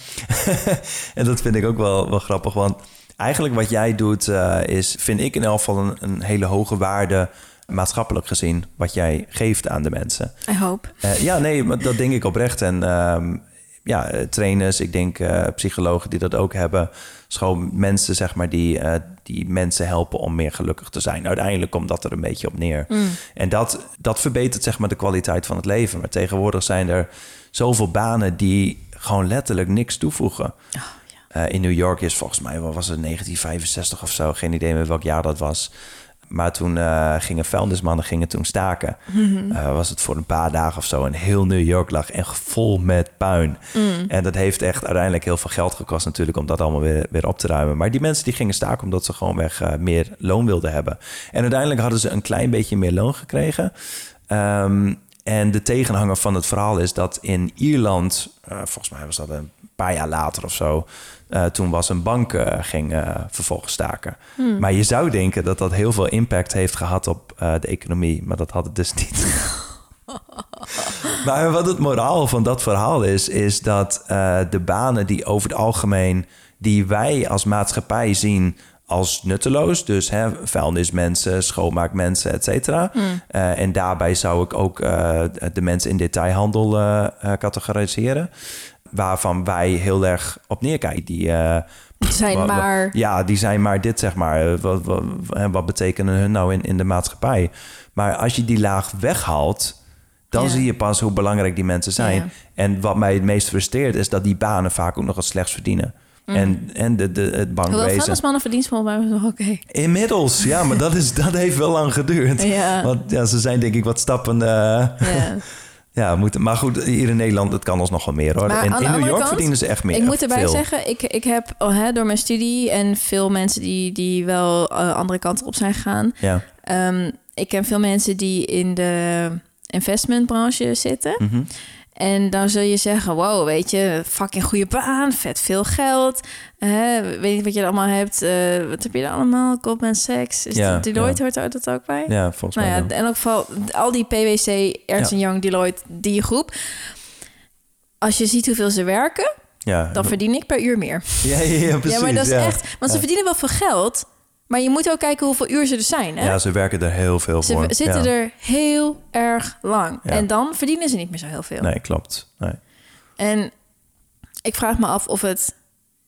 en dat vind ik ook wel, wel grappig, want eigenlijk wat jij doet eh, is, vind ik in elk geval een, een hele hoge waarde maatschappelijk gezien, wat jij geeft aan de mensen. I hope. Eh, ja, nee, maar dat denk ik oprecht. En ehm, ja, eh, trainers, ik denk eh, psychologen die dat ook hebben. Schoon mensen, zeg maar, die, eh, die mensen helpen om meer gelukkig te zijn. Uiteindelijk komt dat er een beetje op neer. En dat, dat verbetert, zeg maar, de kwaliteit van het leven. Maar tegenwoordig zijn er zoveel banen die gewoon letterlijk niks toevoegen. Eh, in New York is volgens mij, wat was het, 1965 of zo. Geen idee meer welk jaar dat was. Maar toen eh, gingen vuilnismannen gingen toen staken. Eh, was het voor een paar dagen of zo. En heel New York lag echt vol met puin. En dat heeft echt uiteindelijk heel veel geld gekost natuurlijk... om dat allemaal weer, weer op te ruimen. Maar die mensen die gingen staken omdat ze gewoonweg eh, meer loon wilden hebben. En uiteindelijk hadden ze een klein beetje meer loon gekregen. Ehm, en de tegenhanger van het verhaal is dat in Ierland... eh, volgens mij was dat een paar jaar later of zo... eh, toen was een bank eh, ging vervolgens staken. Maar je zou denken dat dat heel veel impact heeft gehad op de economie. Maar dat had het dus niet. maar wat het moraal van dat verhaal is... is dat de banen die over het algemeen... die wij als maatschappij zien als nutteloos... dus hè, vuilnismensen, schoonmaakmensen, et cetera... Eh, en daarbij zou ik ook eh, de mensen in detailhandel eh, categoriseren... waarvan wij heel erg op neerkijken. Die... Zijn maar... Ja, die zijn maar dit, zeg maar. Wat, wat, betekenen hun nou in, in de maatschappij? Maar als je die laag weghaalt, dan Ja. zie je pas hoe belangrijk die mensen zijn. Ja. En wat mij het meest frustreert, is dat die banen vaak ook nog het slechts verdienen. En, en de, de, het Hoewel bankwezen. vuilnismannen verdienstmol waren nog oké. Inmiddels, ja, maar dat, is, dat heeft wel lang geduurd. Ja. Want ja, ze zijn denk ik wat stappen... Ja. ja, moeten, maar goed, hier in Nederland, het kan ons nog wel meer hoor. Maar in New York kant, verdienen ze echt meer. Ik moet erbij veel. zeggen, ik, ik heb oh, hè, door mijn studie en veel mensen die, die wel eh, andere kanten op zijn gegaan. Ja. Ehm, ik ken veel mensen die in de investmentbranche zitten. Mhm. En dan zul je zeggen, wow, weet je, fucking goede baan, vet veel geld. Weet niet wat je er allemaal hebt. eh, wat heb je er allemaal? Goldman Sachs. Is Ja, dat Deloitte ja. hoort dat ook bij? ja, volgens Nou mij ja, in elk geval al die PwC, Ernst Ja. Young, Deloitte, die groep. Als je ziet hoeveel ze werken, Ja, dan verdien ik per uur meer. ja, ja, precies. ja, maar dat is echt... Want ze verdienen wel veel geld, maar je moet ook kijken hoeveel uur ze er zijn. Hè? Ja, ze werken er heel veel ze voor. v- zitten ja. er heel erg lang. Ja. En dan verdienen ze niet meer zo heel veel. Nee, klopt. Nee. En ik vraag me af of het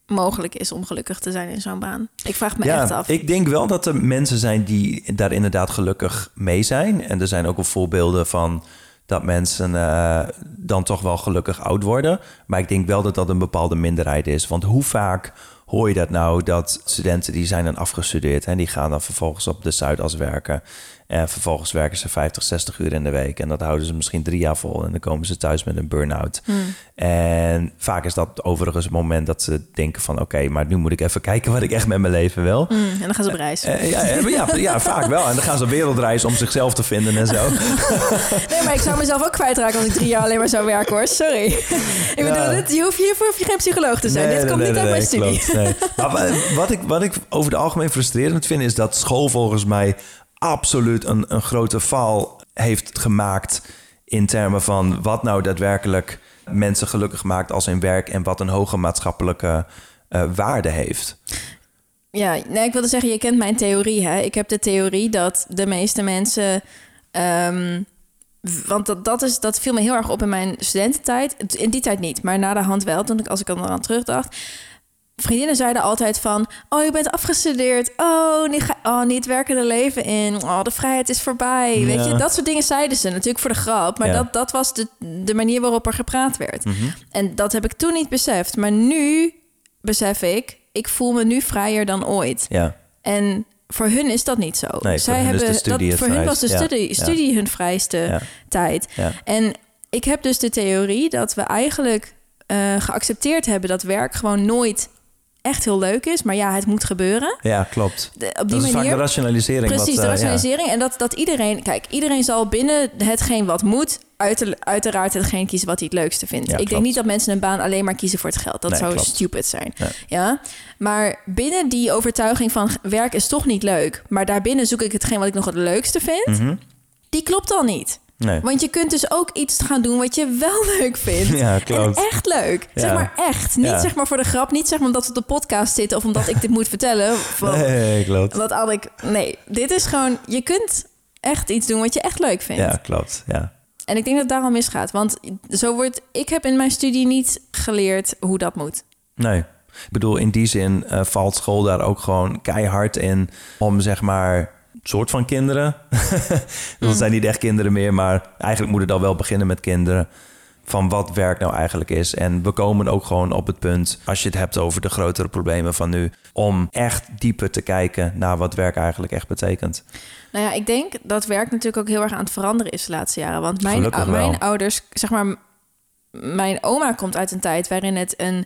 mogelijk is om gelukkig te zijn in zo'n baan. Ik vraag me echt af. ik denk wel dat er mensen zijn die daar inderdaad gelukkig mee zijn. En er zijn ook wel voorbeelden van dat mensen eh, dan toch wel gelukkig oud worden. Maar ik denk wel dat dat een bepaalde minderheid is. Want hoe vaak hoor je dat nou dat studenten die zijn dan afgestudeerd en die gaan dan vervolgens op de Zuidas werken. En vervolgens werken ze 50, 60 uur in de week. En dat houden ze misschien drie jaar vol. En dan komen ze thuis met een burn-out. En vaak is dat overigens het moment dat ze denken van... oké, maar nu moet ik even kijken wat ik echt met mijn leven wil. Mm, en dan gaan ze op reis. Eh, ja, eh, ja, ja, vaak wel. En dan gaan ze wereldreis om zichzelf te vinden en zo. Nee, maar ik zou mezelf ook kwijtraken als ik drie jaar alleen maar zou werken hoor. Sorry. ik bedoel, dit, je hoeft hiervoor hoef je geen psycholoog te zijn. Nee, dit nee, komt nee, niet uit mijn studie. klopt. Maar wa- wat ik, wat ik over het algemeen frustrerend vind... is dat school volgens mij absoluut een, een grote val heeft gemaakt... in termen van wat nou daadwerkelijk mensen gelukkig maakt als in werk... en wat een hoge maatschappelijke eh, waarde heeft. Ja, nee, ik wilde zeggen, je kent mijn theorie. Hè? Ik heb de theorie dat de meeste mensen. ehm, want dat, dat, is, dat viel me heel erg op in mijn studententijd. In die tijd niet, maar na de hand wel. Toen ik, als ik er aan terugdacht. Vriendinnen zeiden altijd van... Oh, je bent afgestudeerd. Oh, niet, ga, oh, niet werkende leven in. Oh, de vrijheid is voorbij. Weet je, dat soort dingen zeiden ze. Natuurlijk voor de grap. Maar Ja. dat, dat was de, de manier waarop er gepraat werd. Mhm. En dat heb ik toen niet beseft. Maar nu besef ik... Ik voel me nu vrijer dan ooit. Ja, En voor hun is dat niet zo. Nee, voor is de studie dat, voor hun was de studie, ja. studie hun vrijste tijd. Ja. En ik heb dus de theorie dat we eigenlijk eh, geaccepteerd hebben dat werk gewoon nooit echt heel leuk is. Maar ja, het moet gebeuren. Ja, klopt. De- op Dat die is vaak manier. de rationalisering. Precies, wat, de eh, ja. rationalisering. En dat, dat iedereen, kijk, iedereen zal binnen hetgeen wat moet, uiter- uiteraard hetgeen kiezen wat hij het leukste vindt. Ja, ik denk niet dat mensen een baan alleen maar kiezen voor het geld. Dat Nee, zou klopt. stupid zijn. Ja? Maar binnen die overtuiging van werk is toch niet leuk, maar daarbinnen zoek ik hetgeen wat ik nog het leukste vind, Mhm. die klopt dan niet. Nee. Want je kunt dus ook iets gaan doen wat je wel leuk vindt. Ja, klopt. En echt leuk. Zeg maar echt. Niet Ja. zeg maar voor de grap. Niet zeg maar omdat we op de podcast zitten of omdat ik dit moet vertellen. Van, Nee, klopt. wat Anneke... Nee, dit is gewoon... Je kunt echt iets doen wat je echt leuk vindt. Ja, klopt. Ja. En ik denk dat het daarom misgaat. Want zo wordt... Ik heb in mijn studie niet geleerd hoe dat moet. Nee. Ik bedoel, in die zin eh, valt school daar ook gewoon keihard in om zeg maar soort van kinderen. dat zijn niet echt kinderen meer, maar eigenlijk moet het al wel beginnen met kinderen. Van wat werk nou eigenlijk is. En we komen ook gewoon op het punt, als je het hebt over de grotere problemen van nu, om echt dieper te kijken naar wat werk eigenlijk echt betekent. Nou ja, ik denk dat werk natuurlijk ook heel erg aan het veranderen is de laatste jaren. Want mijn, mijn ouders, zeg maar, mijn oma komt uit een tijd waarin het een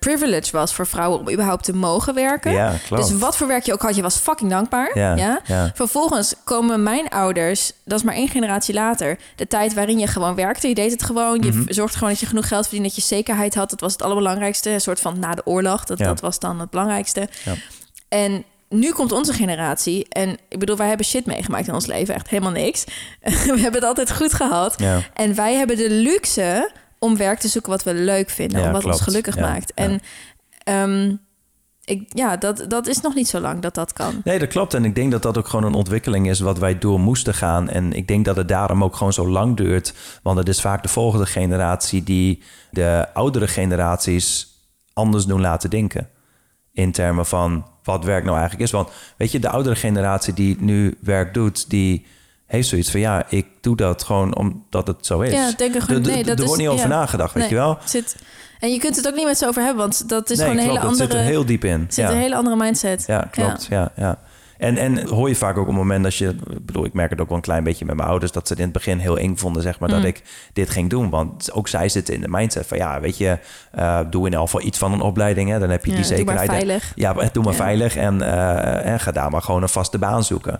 privilege was voor vrouwen om überhaupt te mogen werken. Ja, klopt. Dus wat voor werk je ook had, je was fucking dankbaar. Ja, Ja, ja. Vervolgens komen mijn ouders, dat is maar één generatie later, de tijd waarin je gewoon werkte. Je deed het gewoon. Je Mhm. zorgde gewoon dat je genoeg geld verdiende, dat je zekerheid had. Dat was het allerbelangrijkste. Een soort van na de oorlog. Dat, dat was dan het belangrijkste. Ja. En nu komt onze generatie. En ik bedoel, wij hebben shit meegemaakt in ons leven. Echt helemaal niks. We hebben het altijd goed gehad. Ja. En wij hebben de luxe om werk te zoeken wat we leuk vinden. Ja, of wat klopt. ons gelukkig Ja, maakt. En ehm, ik, ja, dat, dat is nog niet zo lang dat dat kan. Nee, dat klopt. En ik denk dat dat ook gewoon een ontwikkeling is wat wij door moesten gaan. En ik denk dat het daarom ook gewoon zo lang duurt. Want het is vaak de volgende generatie die de oudere generaties anders doen laten denken. In termen van wat werk nou eigenlijk is. Want weet je, de oudere generatie die nu werk doet, die heeft zoiets van ja, ik doe dat gewoon omdat het zo is. Ja, denk er gewoon- nee, dat er is- wordt niet over nagedacht, weet je wel? Zit, en je kunt het ook niet met ze over hebben, want dat is gewoon een hele andere. zit er heel diep in. zit een hele andere mindset. Ja, klopt. Ja. Ja, En, en hoor je vaak ook op het moment dat je... Ik bedoel, ik merk het ook wel een klein beetje met mijn ouders... dat ze het in het begin heel eng vonden, zeg maar, Mm. dat ik dit ging doen. Want ook zij zitten in de mindset van... ja, weet je, eh, doe in elk geval iets van een opleiding. Hè, dan heb je die doe maar zekerheid. veilig. Ja, doe maar veilig en, eh, en ga daar maar gewoon een vaste baan zoeken.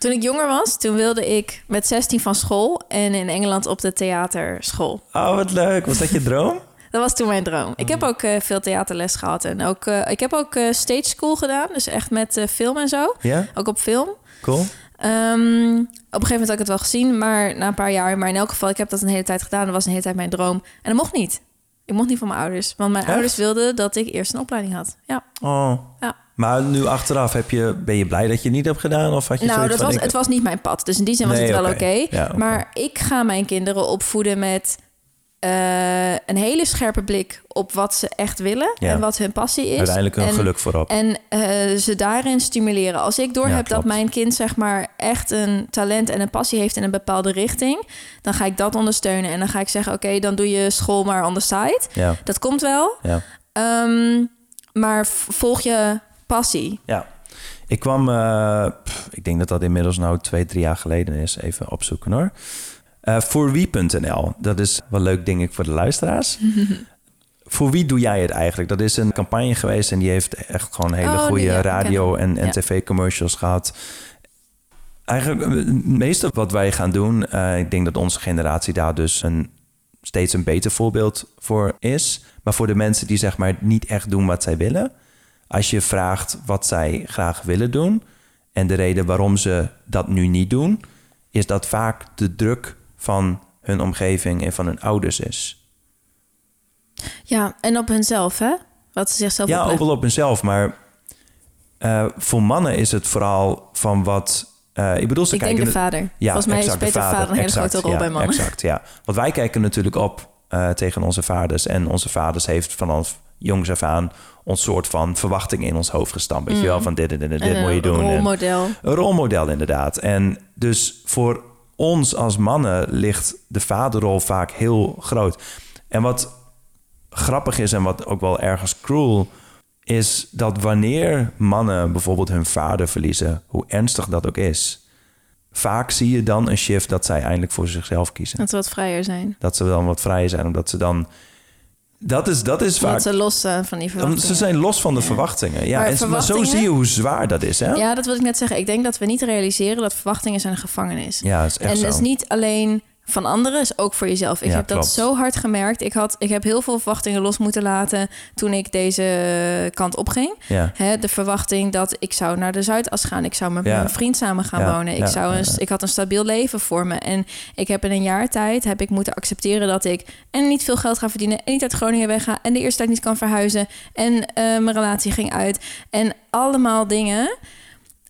Toen ik jonger was, toen wilde ik met 16 van school en in Engeland op de theaterschool. Oh, wat leuk. Was dat je droom? Dat was toen mijn droom. Ik Oh. heb ook eh, veel theaterles gehad en ook, eh, ik heb ook eh, stage school gedaan, dus echt met film en zo. Ja, Ook op film. cool. Ehm, op een gegeven moment had ik het wel gezien, maar na een paar jaar. Maar in elk geval, ik heb dat een hele tijd gedaan. Dat was een hele tijd mijn droom. En dat mocht niet. Ik mocht niet van mijn ouders. Want mijn Echt? ouders wilden dat ik eerst een opleiding had. Ja. Oh. ja. Maar nu achteraf, heb je, ben je blij dat je het niet hebt gedaan? Of had je Nou, dat van, was, ik- het was niet mijn pad. Dus in die zin was Nee, het wel oké. oké. Ja, oké. Maar ik ga mijn kinderen opvoeden met eh, een hele scherpe blik op wat ze echt willen. Ja. En wat hun passie is. Uiteindelijk hun En- geluk voorop. En eh, ze daarin stimuleren. Als ik doorheb Ja, dat mijn kind zeg maar echt een talent en een passie heeft in een bepaalde richting, dan ga ik dat ondersteunen. En dan ga ik zeggen: Oké, dan doe je school maar on the side. Ja, Dat komt wel. ja. Ehm, maar volg je passie. Ja, ik kwam, eh, pff, ik denk dat dat inmiddels nou twee, drie jaar geleden is. Even opzoeken hoor. Eh voor wie.nl, dat is wel leuk denk ik voor de luisteraars. voor wie doe jij het eigenlijk? Dat is een campagne geweest en die heeft echt gewoon hele Oh, nee, goede ja, radio en, en Ja. tv-commercials gehad. Eigenlijk eh, het meeste wat wij gaan doen, eh, ik denk dat onze generatie daar dus een, steeds een beter voorbeeld voor is. Maar voor de mensen die zeg maar niet echt doen wat zij willen, als je vraagt wat zij graag willen doen en de reden waarom ze dat nu niet doen, is dat vaak de druk van hun omgeving en van hun ouders is. Ja, en op hunzelf, hè? Wat ze zichzelf Ja, ook wel op hunzelf, maar eh, voor mannen is het vooral van wat. eh, ik bedoel, ze Ik denk kijken. de vader. Ja, Volgens mij exact, speelt de de vader een hele exact, grote rol ja, bij mannen. Exact, ja. Want wij kijken natuurlijk op eh, tegen onze vaders. En onze vaders heeft vanaf jongs af aan ons soort van verwachting in ons hoofd gestampt. Weet je wel, van dit en dit en dit moet je een doen. En- rolmodel. Een rolmodel inderdaad. En dus voor ons als mannen ligt de vaderrol vaak heel groot. En wat grappig is en wat ook wel ergens cruel is dat wanneer mannen bijvoorbeeld hun vader verliezen, hoe ernstig dat ook is, vaak zie je dan een shift dat zij eindelijk voor zichzelf kiezen. Dat ze wat vrijer zijn. Dat ze dan wat vrijer zijn, omdat ze dan. Dat is, dat is vaak. Dat ze los zijn van die verwachtingen. ze zijn los van de Ja. verwachtingen. Ja, Maar en, maar zo zie je hoe zwaar dat is, hè? Ja, dat wil ik net zeggen. Ik denk dat we niet realiseren dat verwachtingen zijn een gevangenis. Ja, dat is echt en dat is niet alleen van anderen, is ook voor jezelf. Ik Ja, heb dat zo hard gemerkt. Ik, had, ik heb heel veel verwachtingen los moeten laten toen ik deze kant opging. Ja, Hè, de verwachting dat ik zou naar de Zuidas gaan. Ik zou met Ja. mijn vriend samen gaan wonen. Ik, zou een, ik had een stabiel leven voor me. En ik heb in een jaar tijd heb ik moeten accepteren dat ik en niet veel geld ga verdienen. En niet uit Groningen wegga. En de eerste tijd niet kan verhuizen. En eh, mijn relatie ging uit. En allemaal dingen.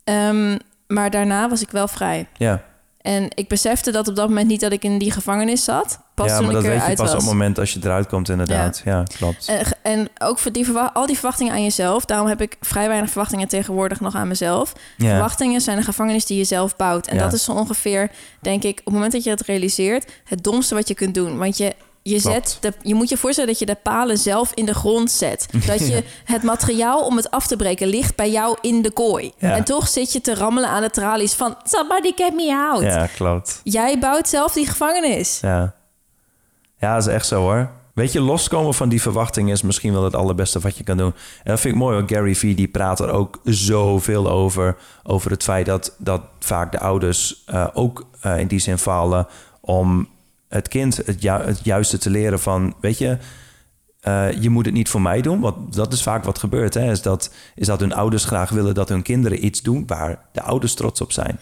Ehm, maar daarna was ik wel vrij. ja. En ik besefte dat op dat moment niet dat ik in die gevangenis zat. Pas ja toen maar ik dat weet je pas was. op het moment als je eruit komt, inderdaad. Ja, klopt. En, en ook voor die al die verwachtingen aan jezelf. Daarom heb ik vrij weinig verwachtingen tegenwoordig nog aan mezelf. ja. Verwachtingen zijn een gevangenis die je zelf bouwt. En dat is zo ongeveer, denk ik, op het moment dat je het realiseert, het domste wat je kunt doen. Want je, je, zet de, je moet je voorstellen dat je de palen zelf in de grond zet. Dat je het materiaal om het af te breken ligt bij jou in de kooi. Ja. En toch zit je te rammelen aan de tralies van somebody get me out. ja, klopt. Jij bouwt zelf die gevangenis. Ja. ja, dat is echt zo hoor. Weet je, loskomen van die verwachting is misschien wel het allerbeste wat je kan doen. En dat vind ik mooi, want Gary Vee die praat er ook zoveel over. Over het feit dat, dat vaak de ouders eh, ook eh, in die zin falen om het kind het, ju- het juiste te leren van, weet je, eh, je moet het niet voor mij doen. Want dat is vaak wat gebeurt. Hè? Is, dat, is dat hun ouders graag willen dat hun kinderen iets doen waar de ouders trots op zijn.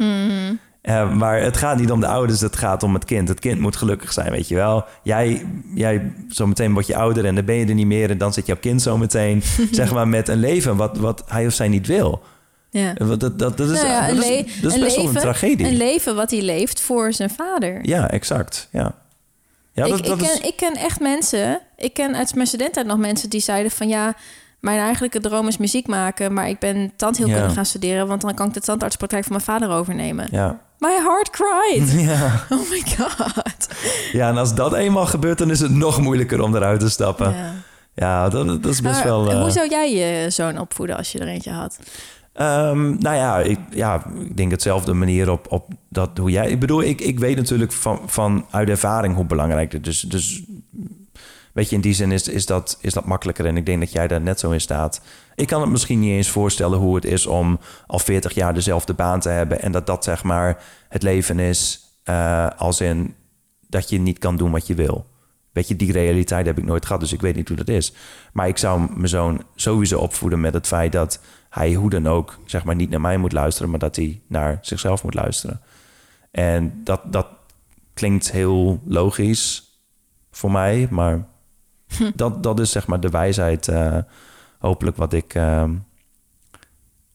Eh, maar het gaat niet om de ouders, het gaat om het kind. Het kind moet gelukkig zijn, weet je wel. Jij, jij zometeen word je ouder en dan ben je er niet meer... en dan zit jouw kind zometeen, zeg maar, met een leven... wat, wat hij of zij niet wil. Ja. Eh, Dat, dat, dat is, Nou ja, dat is, dat is best wel leven, een tragedie. Een leven wat hij leeft voor zijn vader. ja, exact. Ja, ja ik, dat, dat ik, ken, is... ik ken echt mensen. Ik ken uit mijn studententijd nog mensen die zeiden van ja. Mijn eigenlijke droom is muziek maken, maar ik ben tandheelkunde Ja. gaan studeren, want dan kan ik de tandartspraktijk van mijn vader overnemen. Ja. My heart cried. Ja. Oh my god. ja, en als dat eenmaal gebeurt, dan is het nog moeilijker om eruit te stappen. Ja, Ja. dat, dat is best Maar wel... eh, Hoe zou jij je zoon opvoeden als je er eentje had? Ehm, nou ja ik, ja, ik denk hetzelfde manier op, op dat hoe jij. Ik bedoel, ik, ik weet natuurlijk van, van uit ervaring hoe belangrijk het is. Dus weet je, in die zin is, is, dat, is dat makkelijker. En ik denk dat jij daar net zo in staat. Ik kan het misschien niet eens voorstellen hoe het is om al 40 jaar dezelfde baan te hebben. En dat dat zeg maar het leven is. eh, als in dat je niet kan doen wat je wil. Weet je, die realiteit heb ik nooit gehad, dus ik weet niet hoe dat is. Maar ik zou mijn zoon sowieso opvoeden met het feit dat hij hoe dan ook, zeg maar, niet naar mij moet luisteren, maar dat hij naar zichzelf moet luisteren. En dat, dat klinkt heel logisch voor mij, maar dat, dat is zeg maar de wijsheid, eh, hopelijk wat ik. eh,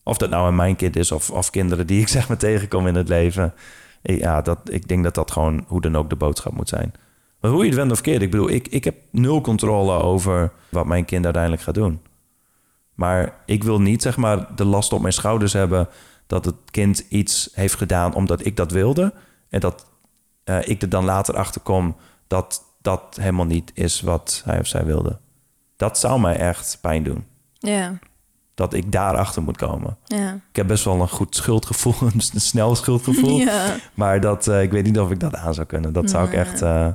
of dat nou een mijn kind is of, of kinderen die ik zeg maar tegenkom in het leven. Ja, dat, ik denk dat dat gewoon hoe dan ook de boodschap moet zijn. Maar hoe je het went of keert, ik bedoel, ik, ik heb nul controle over wat mijn kind uiteindelijk gaat doen. Maar ik wil niet, zeg maar, de last op mijn schouders hebben dat het kind iets heeft gedaan omdat ik dat wilde. En dat eh, ik er dan later achter kom dat dat helemaal niet is wat hij of zij wilde. Dat zou mij echt pijn doen. Ja, Dat ik daarachter moet komen. ja. Ik heb best wel een goed schuldgevoel, een snel schuldgevoel. Ja. Maar dat, eh, ik weet niet of ik dat aan zou kunnen. Dat zou ik echt. eh,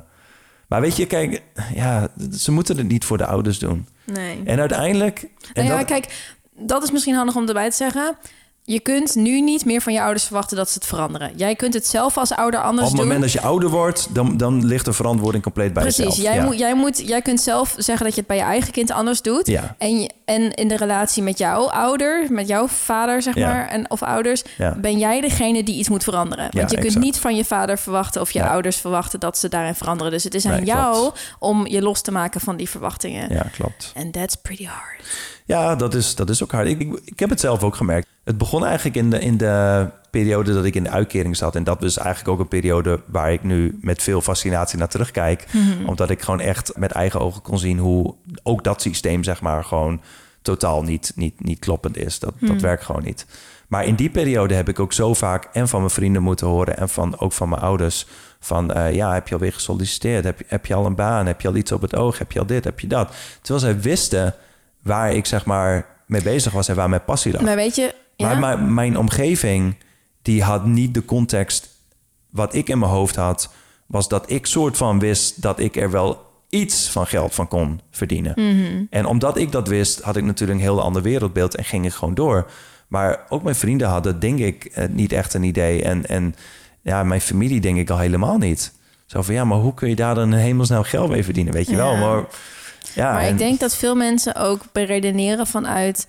Maar weet je, kijk, ja, ze moeten het niet voor de ouders doen. Nee. En uiteindelijk. En Nou ja, dat, kijk, dat is misschien handig om erbij te zeggen. Je kunt nu niet meer van je ouders verwachten dat ze het veranderen. Jij kunt het zelf als ouder anders op het doen. moment dat je ouder wordt, dan, dan ligt de verantwoording compleet bij Precies, jezelf. jij, ja. moet, jij, moet, jij kunt zelf zeggen dat je het bij je eigen kind anders doet. Ja. En, je- en in de relatie met jouw ouder, met jouw vader, zeg Ja. maar, en, of ouders, ben jij degene die iets moet veranderen. Want je kunt exact. niet van je vader verwachten of je ouders verwachten dat ze daarin veranderen. Dus het is aan Nee, jou klopt. om je los te maken van die verwachtingen. Ja, klopt. And that's pretty hard. Ja, dat is, dat is ook hard. Ik, ik, ik heb het zelf ook gemerkt. Het begon eigenlijk in de, in de periode dat ik in de uitkering zat. En dat was eigenlijk ook een periode waar ik nu met veel fascinatie naar terugkijk. Omdat ik gewoon echt met eigen ogen kon zien hoe ook dat systeem, zeg maar, gewoon totaal niet, niet, niet kloppend is. Dat, dat werkt gewoon niet. Maar in die periode heb ik ook zo vaak en van mijn vrienden moeten horen en van, ook van mijn ouders. Van eh, ja, heb je alweer gesolliciteerd? Heb, heb je al een baan? Heb je al iets op het oog? Heb je al dit? Heb je dat? Terwijl zij wisten waar ik zeg maar mee bezig was en waar mijn passie lag. Maar weet je, ja, Maar mijn, mijn omgeving, die had niet de context wat ik in mijn hoofd had, was dat ik soort van wist dat ik er wel iets van geld van kon verdienen. Mhm. En omdat ik dat wist, had ik natuurlijk een heel ander wereldbeeld en ging ik gewoon door. Maar ook mijn vrienden hadden, denk ik, eh, niet echt een idee. En, en ja, mijn familie denk ik al helemaal niet. Zo van, ja, maar hoe kun je daar dan een hemelsnaam geld mee verdienen, weet je wel? Maar, ja, maar en- ik denk dat veel mensen ook beredeneren vanuit...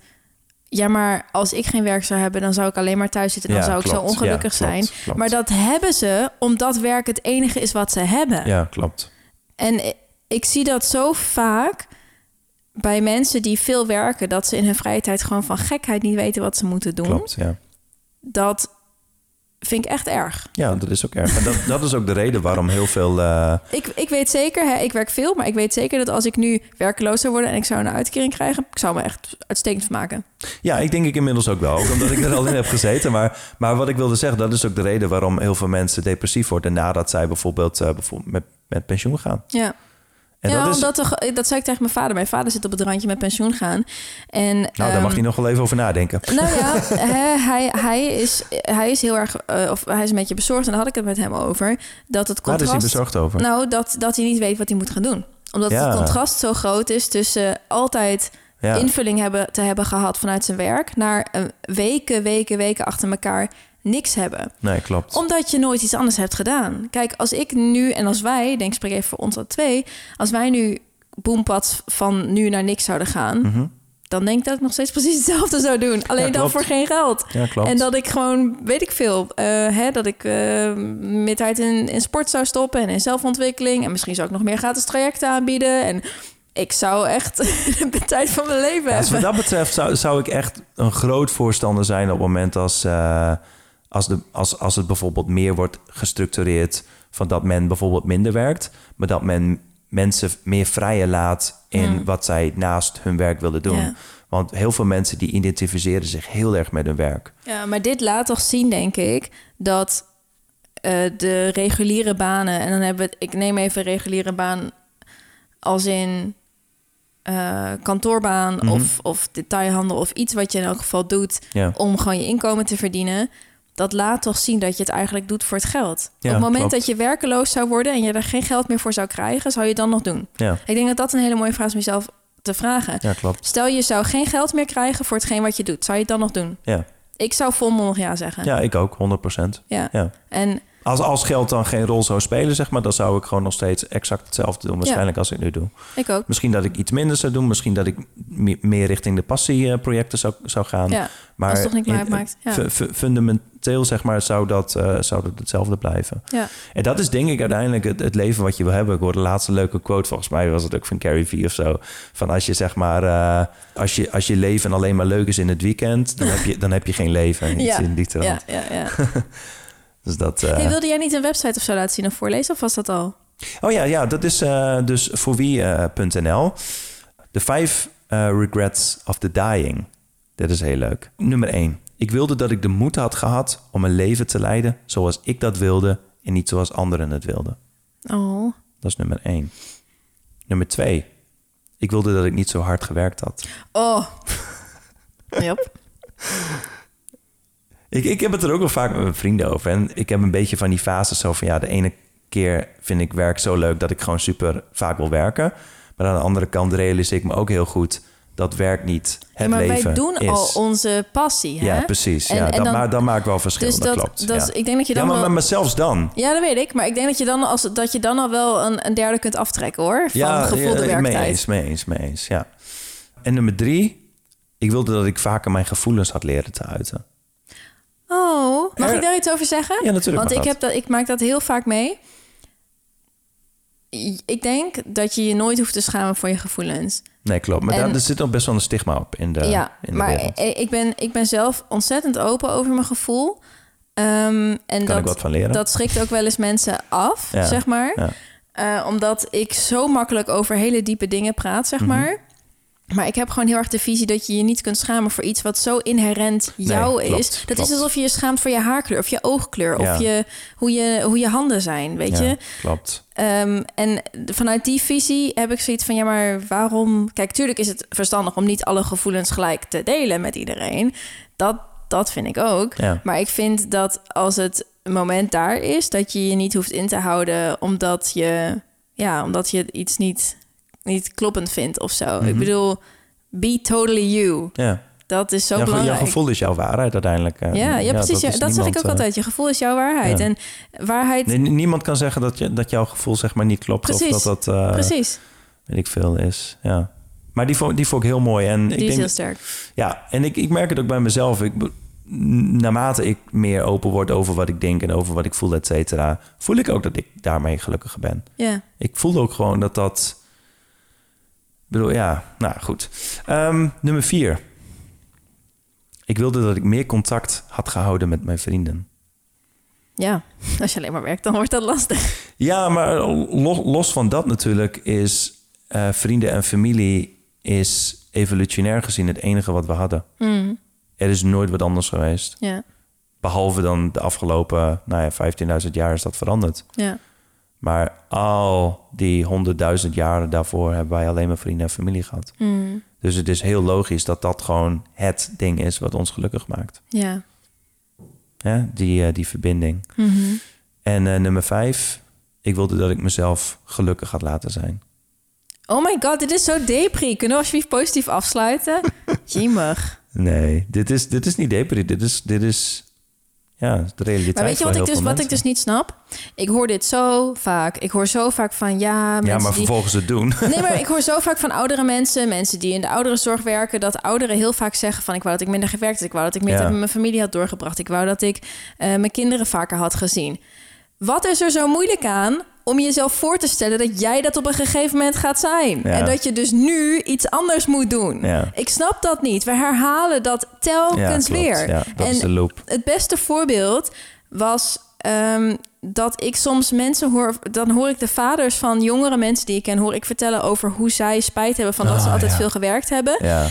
ja, maar als ik geen werk zou hebben... dan zou ik alleen maar thuis zitten. Dan Ja, zou ik zo ongelukkig Ja, klopt, zijn. klopt. Maar dat hebben ze omdat werk het enige is wat ze hebben. Ja, klopt. En i- ik zie dat zo vaak bij mensen die veel werken... dat ze in hun vrije tijd gewoon van gekheid niet weten wat ze moeten doen. Klopt, ja. Dat vind ik echt erg. Ja, dat is ook erg. En dat, dat is ook de reden waarom heel veel... eh, Ik, ik weet zeker, hè, ik werk veel, maar ik weet zeker dat als ik nu werkeloos zou worden en ik zou een uitkering krijgen, ik zou me echt uitstekend vermaken. Ja, ik denk ik inmiddels ook wel. Ook omdat ik er al in heb gezeten. Maar, maar wat ik wilde zeggen, dat is ook de reden waarom heel veel mensen depressief worden nadat zij bijvoorbeeld, eh, bijvoorbeeld met, met pensioen gaan. Ja. En ja, dat is. dat zei ik tegen mijn vader. Mijn vader zit op het randje met pensioen gaan. En, Nou, daar ehm, mag hij nog wel even over nadenken. Nou ja, hè, hij, hij, is, hij is heel erg, eh, of hij is een beetje bezorgd. En daar had ik het met hem over. Dat het Waar is hij contrast. bezorgd over? Nou, dat, dat hij niet weet wat hij moet gaan doen. Omdat Ja. het contrast zo groot is tussen altijd ja. invulling hebben, te hebben gehad vanuit zijn werk, naar eh, weken, weken, weken achter elkaar niks hebben. Nee, klopt. Omdat je nooit iets anders hebt gedaan. Kijk, als ik nu en als wij, denk ik spreek even voor ons al twee, als wij nu boempad van nu naar niks zouden gaan, Mhm. dan denk ik dat ik nog steeds precies hetzelfde zou doen. Alleen dan voor geen geld. Ja, klopt. En dat ik gewoon, weet ik veel, eh, hè, dat ik eh meer tijd in, in sport zou stoppen en in zelfontwikkeling. En misschien zou ik nog meer gratis trajecten aanbieden. En ik zou echt de tijd van mijn leven Ja, dus wat hebben. dat betreft zou, zou ik echt een groot voorstander zijn op het moment als, eh, als, de, als, als het bijvoorbeeld meer wordt gestructureerd van dat men bijvoorbeeld minder werkt, maar dat men mensen meer vrije laat in wat zij naast hun werk willen doen. Ja. Want heel veel mensen die identificeren zich heel erg met hun werk. Ja, maar dit laat toch zien, denk ik, dat eh, de reguliere banen... en dan hebben we het, ik neem even reguliere baan als in eh, kantoorbaan Mhm. of, of detailhandel... of iets wat je in elk geval doet Ja, om gewoon je inkomen te verdienen... dat laat toch zien dat je het eigenlijk doet voor het geld. Ja, Op het moment klopt. dat je werkeloos zou worden... en je er geen geld meer voor zou krijgen, zou je het dan nog doen? ja, Ik denk dat dat een hele mooie vraag is om jezelf te vragen. ja, klopt. Stel, je zou geen geld meer krijgen voor hetgeen wat je doet. Zou je het dan nog doen? Ja, Ik zou volmondig ja zeggen. ja ik ook, 100%. Ja. Ja. En Als, als geld dan geen rol zou spelen, zeg maar, dan zou ik gewoon nog steeds exact hetzelfde doen, waarschijnlijk als ik nu doe. ik ook. Misschien dat ik iets minder zou doen, misschien dat ik me- meer richting de passieprojecten zou, zou gaan. Ja, maar als het toch niet meer uitmaakt, ja. fu- fu- fundamenteel, zeg maar, zou dat, eh, zou dat hetzelfde blijven. ja. En dat is denk ik uiteindelijk het, het leven wat je wil hebben. Ik hoorde de laatste leuke quote, volgens mij was het ook van Carrie V of zo. Van als je zeg maar, eh, als, je, als je leven alleen maar leuk is in het weekend, dan heb je, dan heb je geen leven. Ja. in die ja, ja, ja. Dus dat, eh, Hey, wilde jij niet een website of zo laten zien of voorlezen? Of was dat al? Oh ja, ja dat is dus voor wie.nl. De eh, Regrets of the Dying. Dit is heel leuk. Nummer 1. Ik wilde dat ik de moed had gehad om een leven te leiden zoals ik dat wilde en niet zoals anderen het wilden. Oh. Dat is nummer 1. Nummer 2. Ik wilde dat ik niet zo hard gewerkt had. Oh. Yep. Ik, ik heb het er ook wel vaak met mijn vrienden over. En ik heb een beetje van die fases zo van... ja, de ene keer vind ik werk zo leuk dat ik gewoon super vaak wil werken. Maar aan de andere kant realiseer ik me ook heel goed... dat werk niet het maar leven wij doen is. al onze passie, hè? Ja, precies. En- ja, en dat, dan- maar, dat maakt wel verschil, Dus dat, dat, klopt. dat ja. ik denk dat je ja, dan maar, wel... maar zelfs dan... Ja, dat weet ik. Maar ik denk dat je dan, als, dat je dan al wel een, een derde kunt aftrekken, hoor. Van ja, gevoelde ja, mee eens, mee eens, mee eens, ja. En nummer drie... ik wilde dat ik vaker mijn gevoelens had leren te uiten. Oh, mag Ja. ik daar iets over zeggen? Ja, natuurlijk Want ik, dat. heb dat, ik maak dat heel vaak mee. Ik denk dat je je nooit hoeft te schamen voor je gevoelens. Nee, klopt. Maar En- daar, er zit nog best wel een stigma op in de, ja, in de maar wereld. ik ben, ik ben zelf ontzettend open over mijn gevoel. Ehm, en Kan ik wat dat, van leren? dat schrikt ook wel eens mensen af, Ja, zeg maar. ja. Eh, omdat ik zo makkelijk over hele diepe dingen praat, zeg Mhm. maar. Maar ik heb gewoon heel erg de visie dat je je niet kunt schamen voor iets wat zo inherent Nee, jou klopt, is. Dat klopt. is alsof je je schaamt voor je haarkleur of je oogkleur Ja. of je, hoe, je, hoe je handen zijn, weet Ja, je. klopt. Ehm, en vanuit die visie heb ik zoiets van, ja, maar waarom... Kijk, tuurlijk is het verstandig om niet alle gevoelens gelijk te delen met iedereen. Dat, dat vind ik ook. Ja. Maar ik vind dat als het moment daar is, dat je je niet hoeft in te houden omdat je, ja, omdat je iets niet, niet kloppend vindt of zo. Ik Mhm. bedoel, be totally you. Ja. Dat is zo Jouw, belangrijk. jouw gevoel is jouw waarheid uiteindelijk. eh. ja, ja, precies. Ja, dat, zeg ik ook eh, altijd. Je gevoel is jouw waarheid. ja. En waarheid, Nee, niemand kan zeggen dat, je, dat jouw gevoel zeg maar niet klopt. Precies. Of dat dat, eh, precies, weet ik veel, is. Ja. Maar die vond, die vond ik heel mooi. En ik die is denk, heel sterk. Ja, en ik, ik merk het ook bij mezelf. Ik, naarmate ik meer open word over wat ik denk en over wat ik voel, et cetera, voel ik ook dat ik daarmee gelukkiger ben. Ja. Ik voel ook gewoon dat dat. Bedoel, ja, nou goed. Ehm, nummer vier. Ik wilde dat ik meer contact had gehouden met mijn vrienden. Ja, als je alleen maar werkt, dan wordt dat lastig. Ja, maar los, los van dat natuurlijk is eh, vrienden en familie is evolutionair gezien het enige wat we hadden. Mm, Er is nooit wat anders geweest. ja, Behalve dan de afgelopen nou ja, 15.000 jaar is dat veranderd. ja, Maar al die 100.000 jaren daarvoor hebben wij alleen maar vrienden en familie gehad. mm, Dus het is heel logisch dat dat gewoon het ding is wat ons gelukkig maakt. ja. Ja, die, eh, die verbinding. Mhm. En eh, nummer vijf, ik wilde dat ik mezelf gelukkig had laten zijn. Oh my god, dit is zo depri. Kunnen we alsjeblieft positief afsluiten? Jemig. Nee, dit is, dit is niet depri. Dit is, dit is ja, de realiteit Maar weet je wat ik, dus, ik dus niet snap? Ik hoor dit zo vaak. Ik hoor zo vaak van ja, mensen Ja, maar die... vervolgens het doen. Nee, maar ik hoor zo vaak van oudere mensen, mensen die in de ouderenzorg werken, dat ouderen heel vaak zeggen van ik wou dat ik minder gewerkt had, ik wou dat ik meer Ja. tijd met mijn familie had doorgebracht, ik wou dat ik eh, mijn kinderen vaker had gezien. Wat is er zo moeilijk aan om jezelf voor te stellen dat jij dat op een gegeven moment gaat zijn Ja. en dat je dus nu iets anders moet doen? Ja. Ik snap dat niet. We herhalen dat telkens weer. Dat en is de loop. het beste voorbeeld was ehm, dat ik soms mensen hoor... dan hoor ik de vaders van jongere mensen die ik ken... hoor ik vertellen over hoe zij spijt hebben... van dat ze Ah, altijd veel gewerkt hebben. Ja,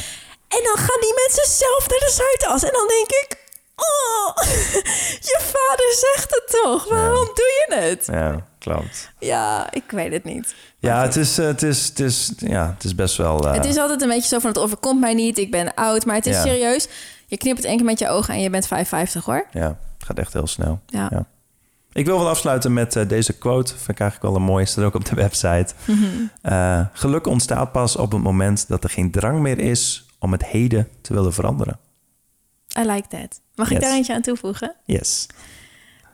En dan gaan die mensen zelf naar de Zuidas. En dan denk ik... Oh, je vader zegt het toch? Waarom doe je het? ja, klopt. Ja, ik weet het niet. Ja, het is, eh, het is, het is, ja, het is best wel... eh, Het is altijd een beetje zo van het overkomt mij niet. Ik ben oud. Maar het is Ja. serieus. Je knipt het één keer met je ogen en je bent 55 hoor. Ja, het gaat echt heel snel. Ja. Ja. Ik wil wel afsluiten met eh, deze quote. Vind ik eigenlijk wel een mooie. Staat ook op de website. Mhm. Geluk ontstaat pas op het moment dat er geen drang meer is om het heden te willen veranderen. I like that. Mag ik daar eentje aan toevoegen? Yes.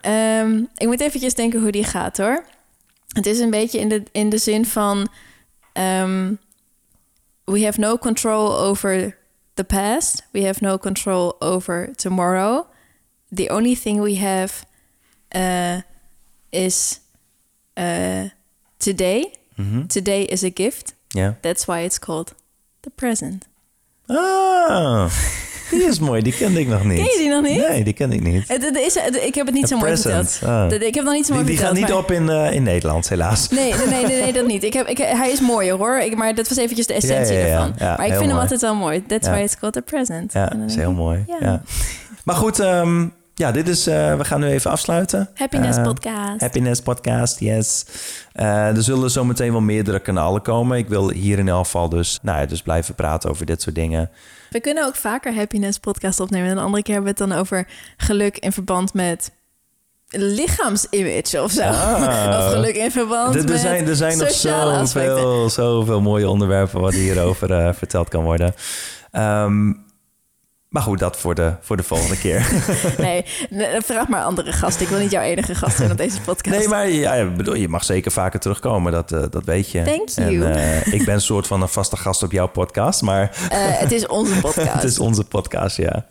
Ehm, ik moet eventjes denken hoe die gaat hoor. Het is een beetje in de, in de zin van... ehm, we have no control over the past. We have no control over tomorrow. The only thing we have uh, is uh, today. Mhm. Today is a gift. That's why it's called the present. Ah, die is mooi. Die kende ik nog niet. Ken je die nog niet? Nee, die kende ik niet. Het, het is, het- ik heb het niet zo mooi verteld. De- Ik heb nog niet zo Die, mooi die gaat verteld. niet op in, eh, in Nederland, helaas. Nee, nee, nee, nee, nee, dat niet. Ik heb, ik, hij is mooier hoor, ik, maar dat was eventjes de essentie Ja, ja, ja. ervan. Ja, maar ik vind hem mooi. altijd wel mooi. That's why it's called the present. Ja, dat is heel mooi. ja. Maar goed, ehm, ja, dit is, eh, we gaan nu even afsluiten. Happiness Eh, podcast. Happiness podcast, yes. Eh, er zullen zometeen wel meerdere kanalen komen. Ik wil hier in elk geval dus, nou ja, dus blijven praten over dit soort dingen. We kunnen ook vaker happiness podcast opnemen. En een andere keer hebben we het dan over geluk in verband met lichaamsimage of zo. Ah. of geluk in verband Er, er met zijn, er zijn nog zoveel, zoveel mooie onderwerpen wat hierover eh, verteld kan worden. Ehm, maar goed, dat voor de, voor de volgende keer. Nee, nee, vraag maar andere gasten. Ik wil niet jouw enige gast zijn op deze podcast. Nee, maar ja, bedoel, je mag zeker vaker terugkomen, dat, eh, dat weet je. Thank you. En, eh, ik ben een soort van een vaste gast op jouw podcast, maar Eh, het is onze podcast. het is onze podcast, ja.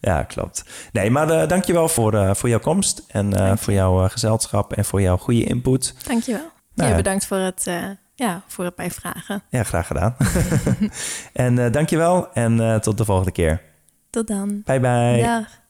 Ja, klopt. Nee, maar dankjewel voor, voor jouw komst en voor jouw gezelschap en voor jouw goede input. Dankjewel. Nou, ja, bedankt voor het, ja, voor het mij vragen. Ja, graag gedaan. en uh, dankjewel en tot de volgende keer. Tot dan. Bye bye. Dag.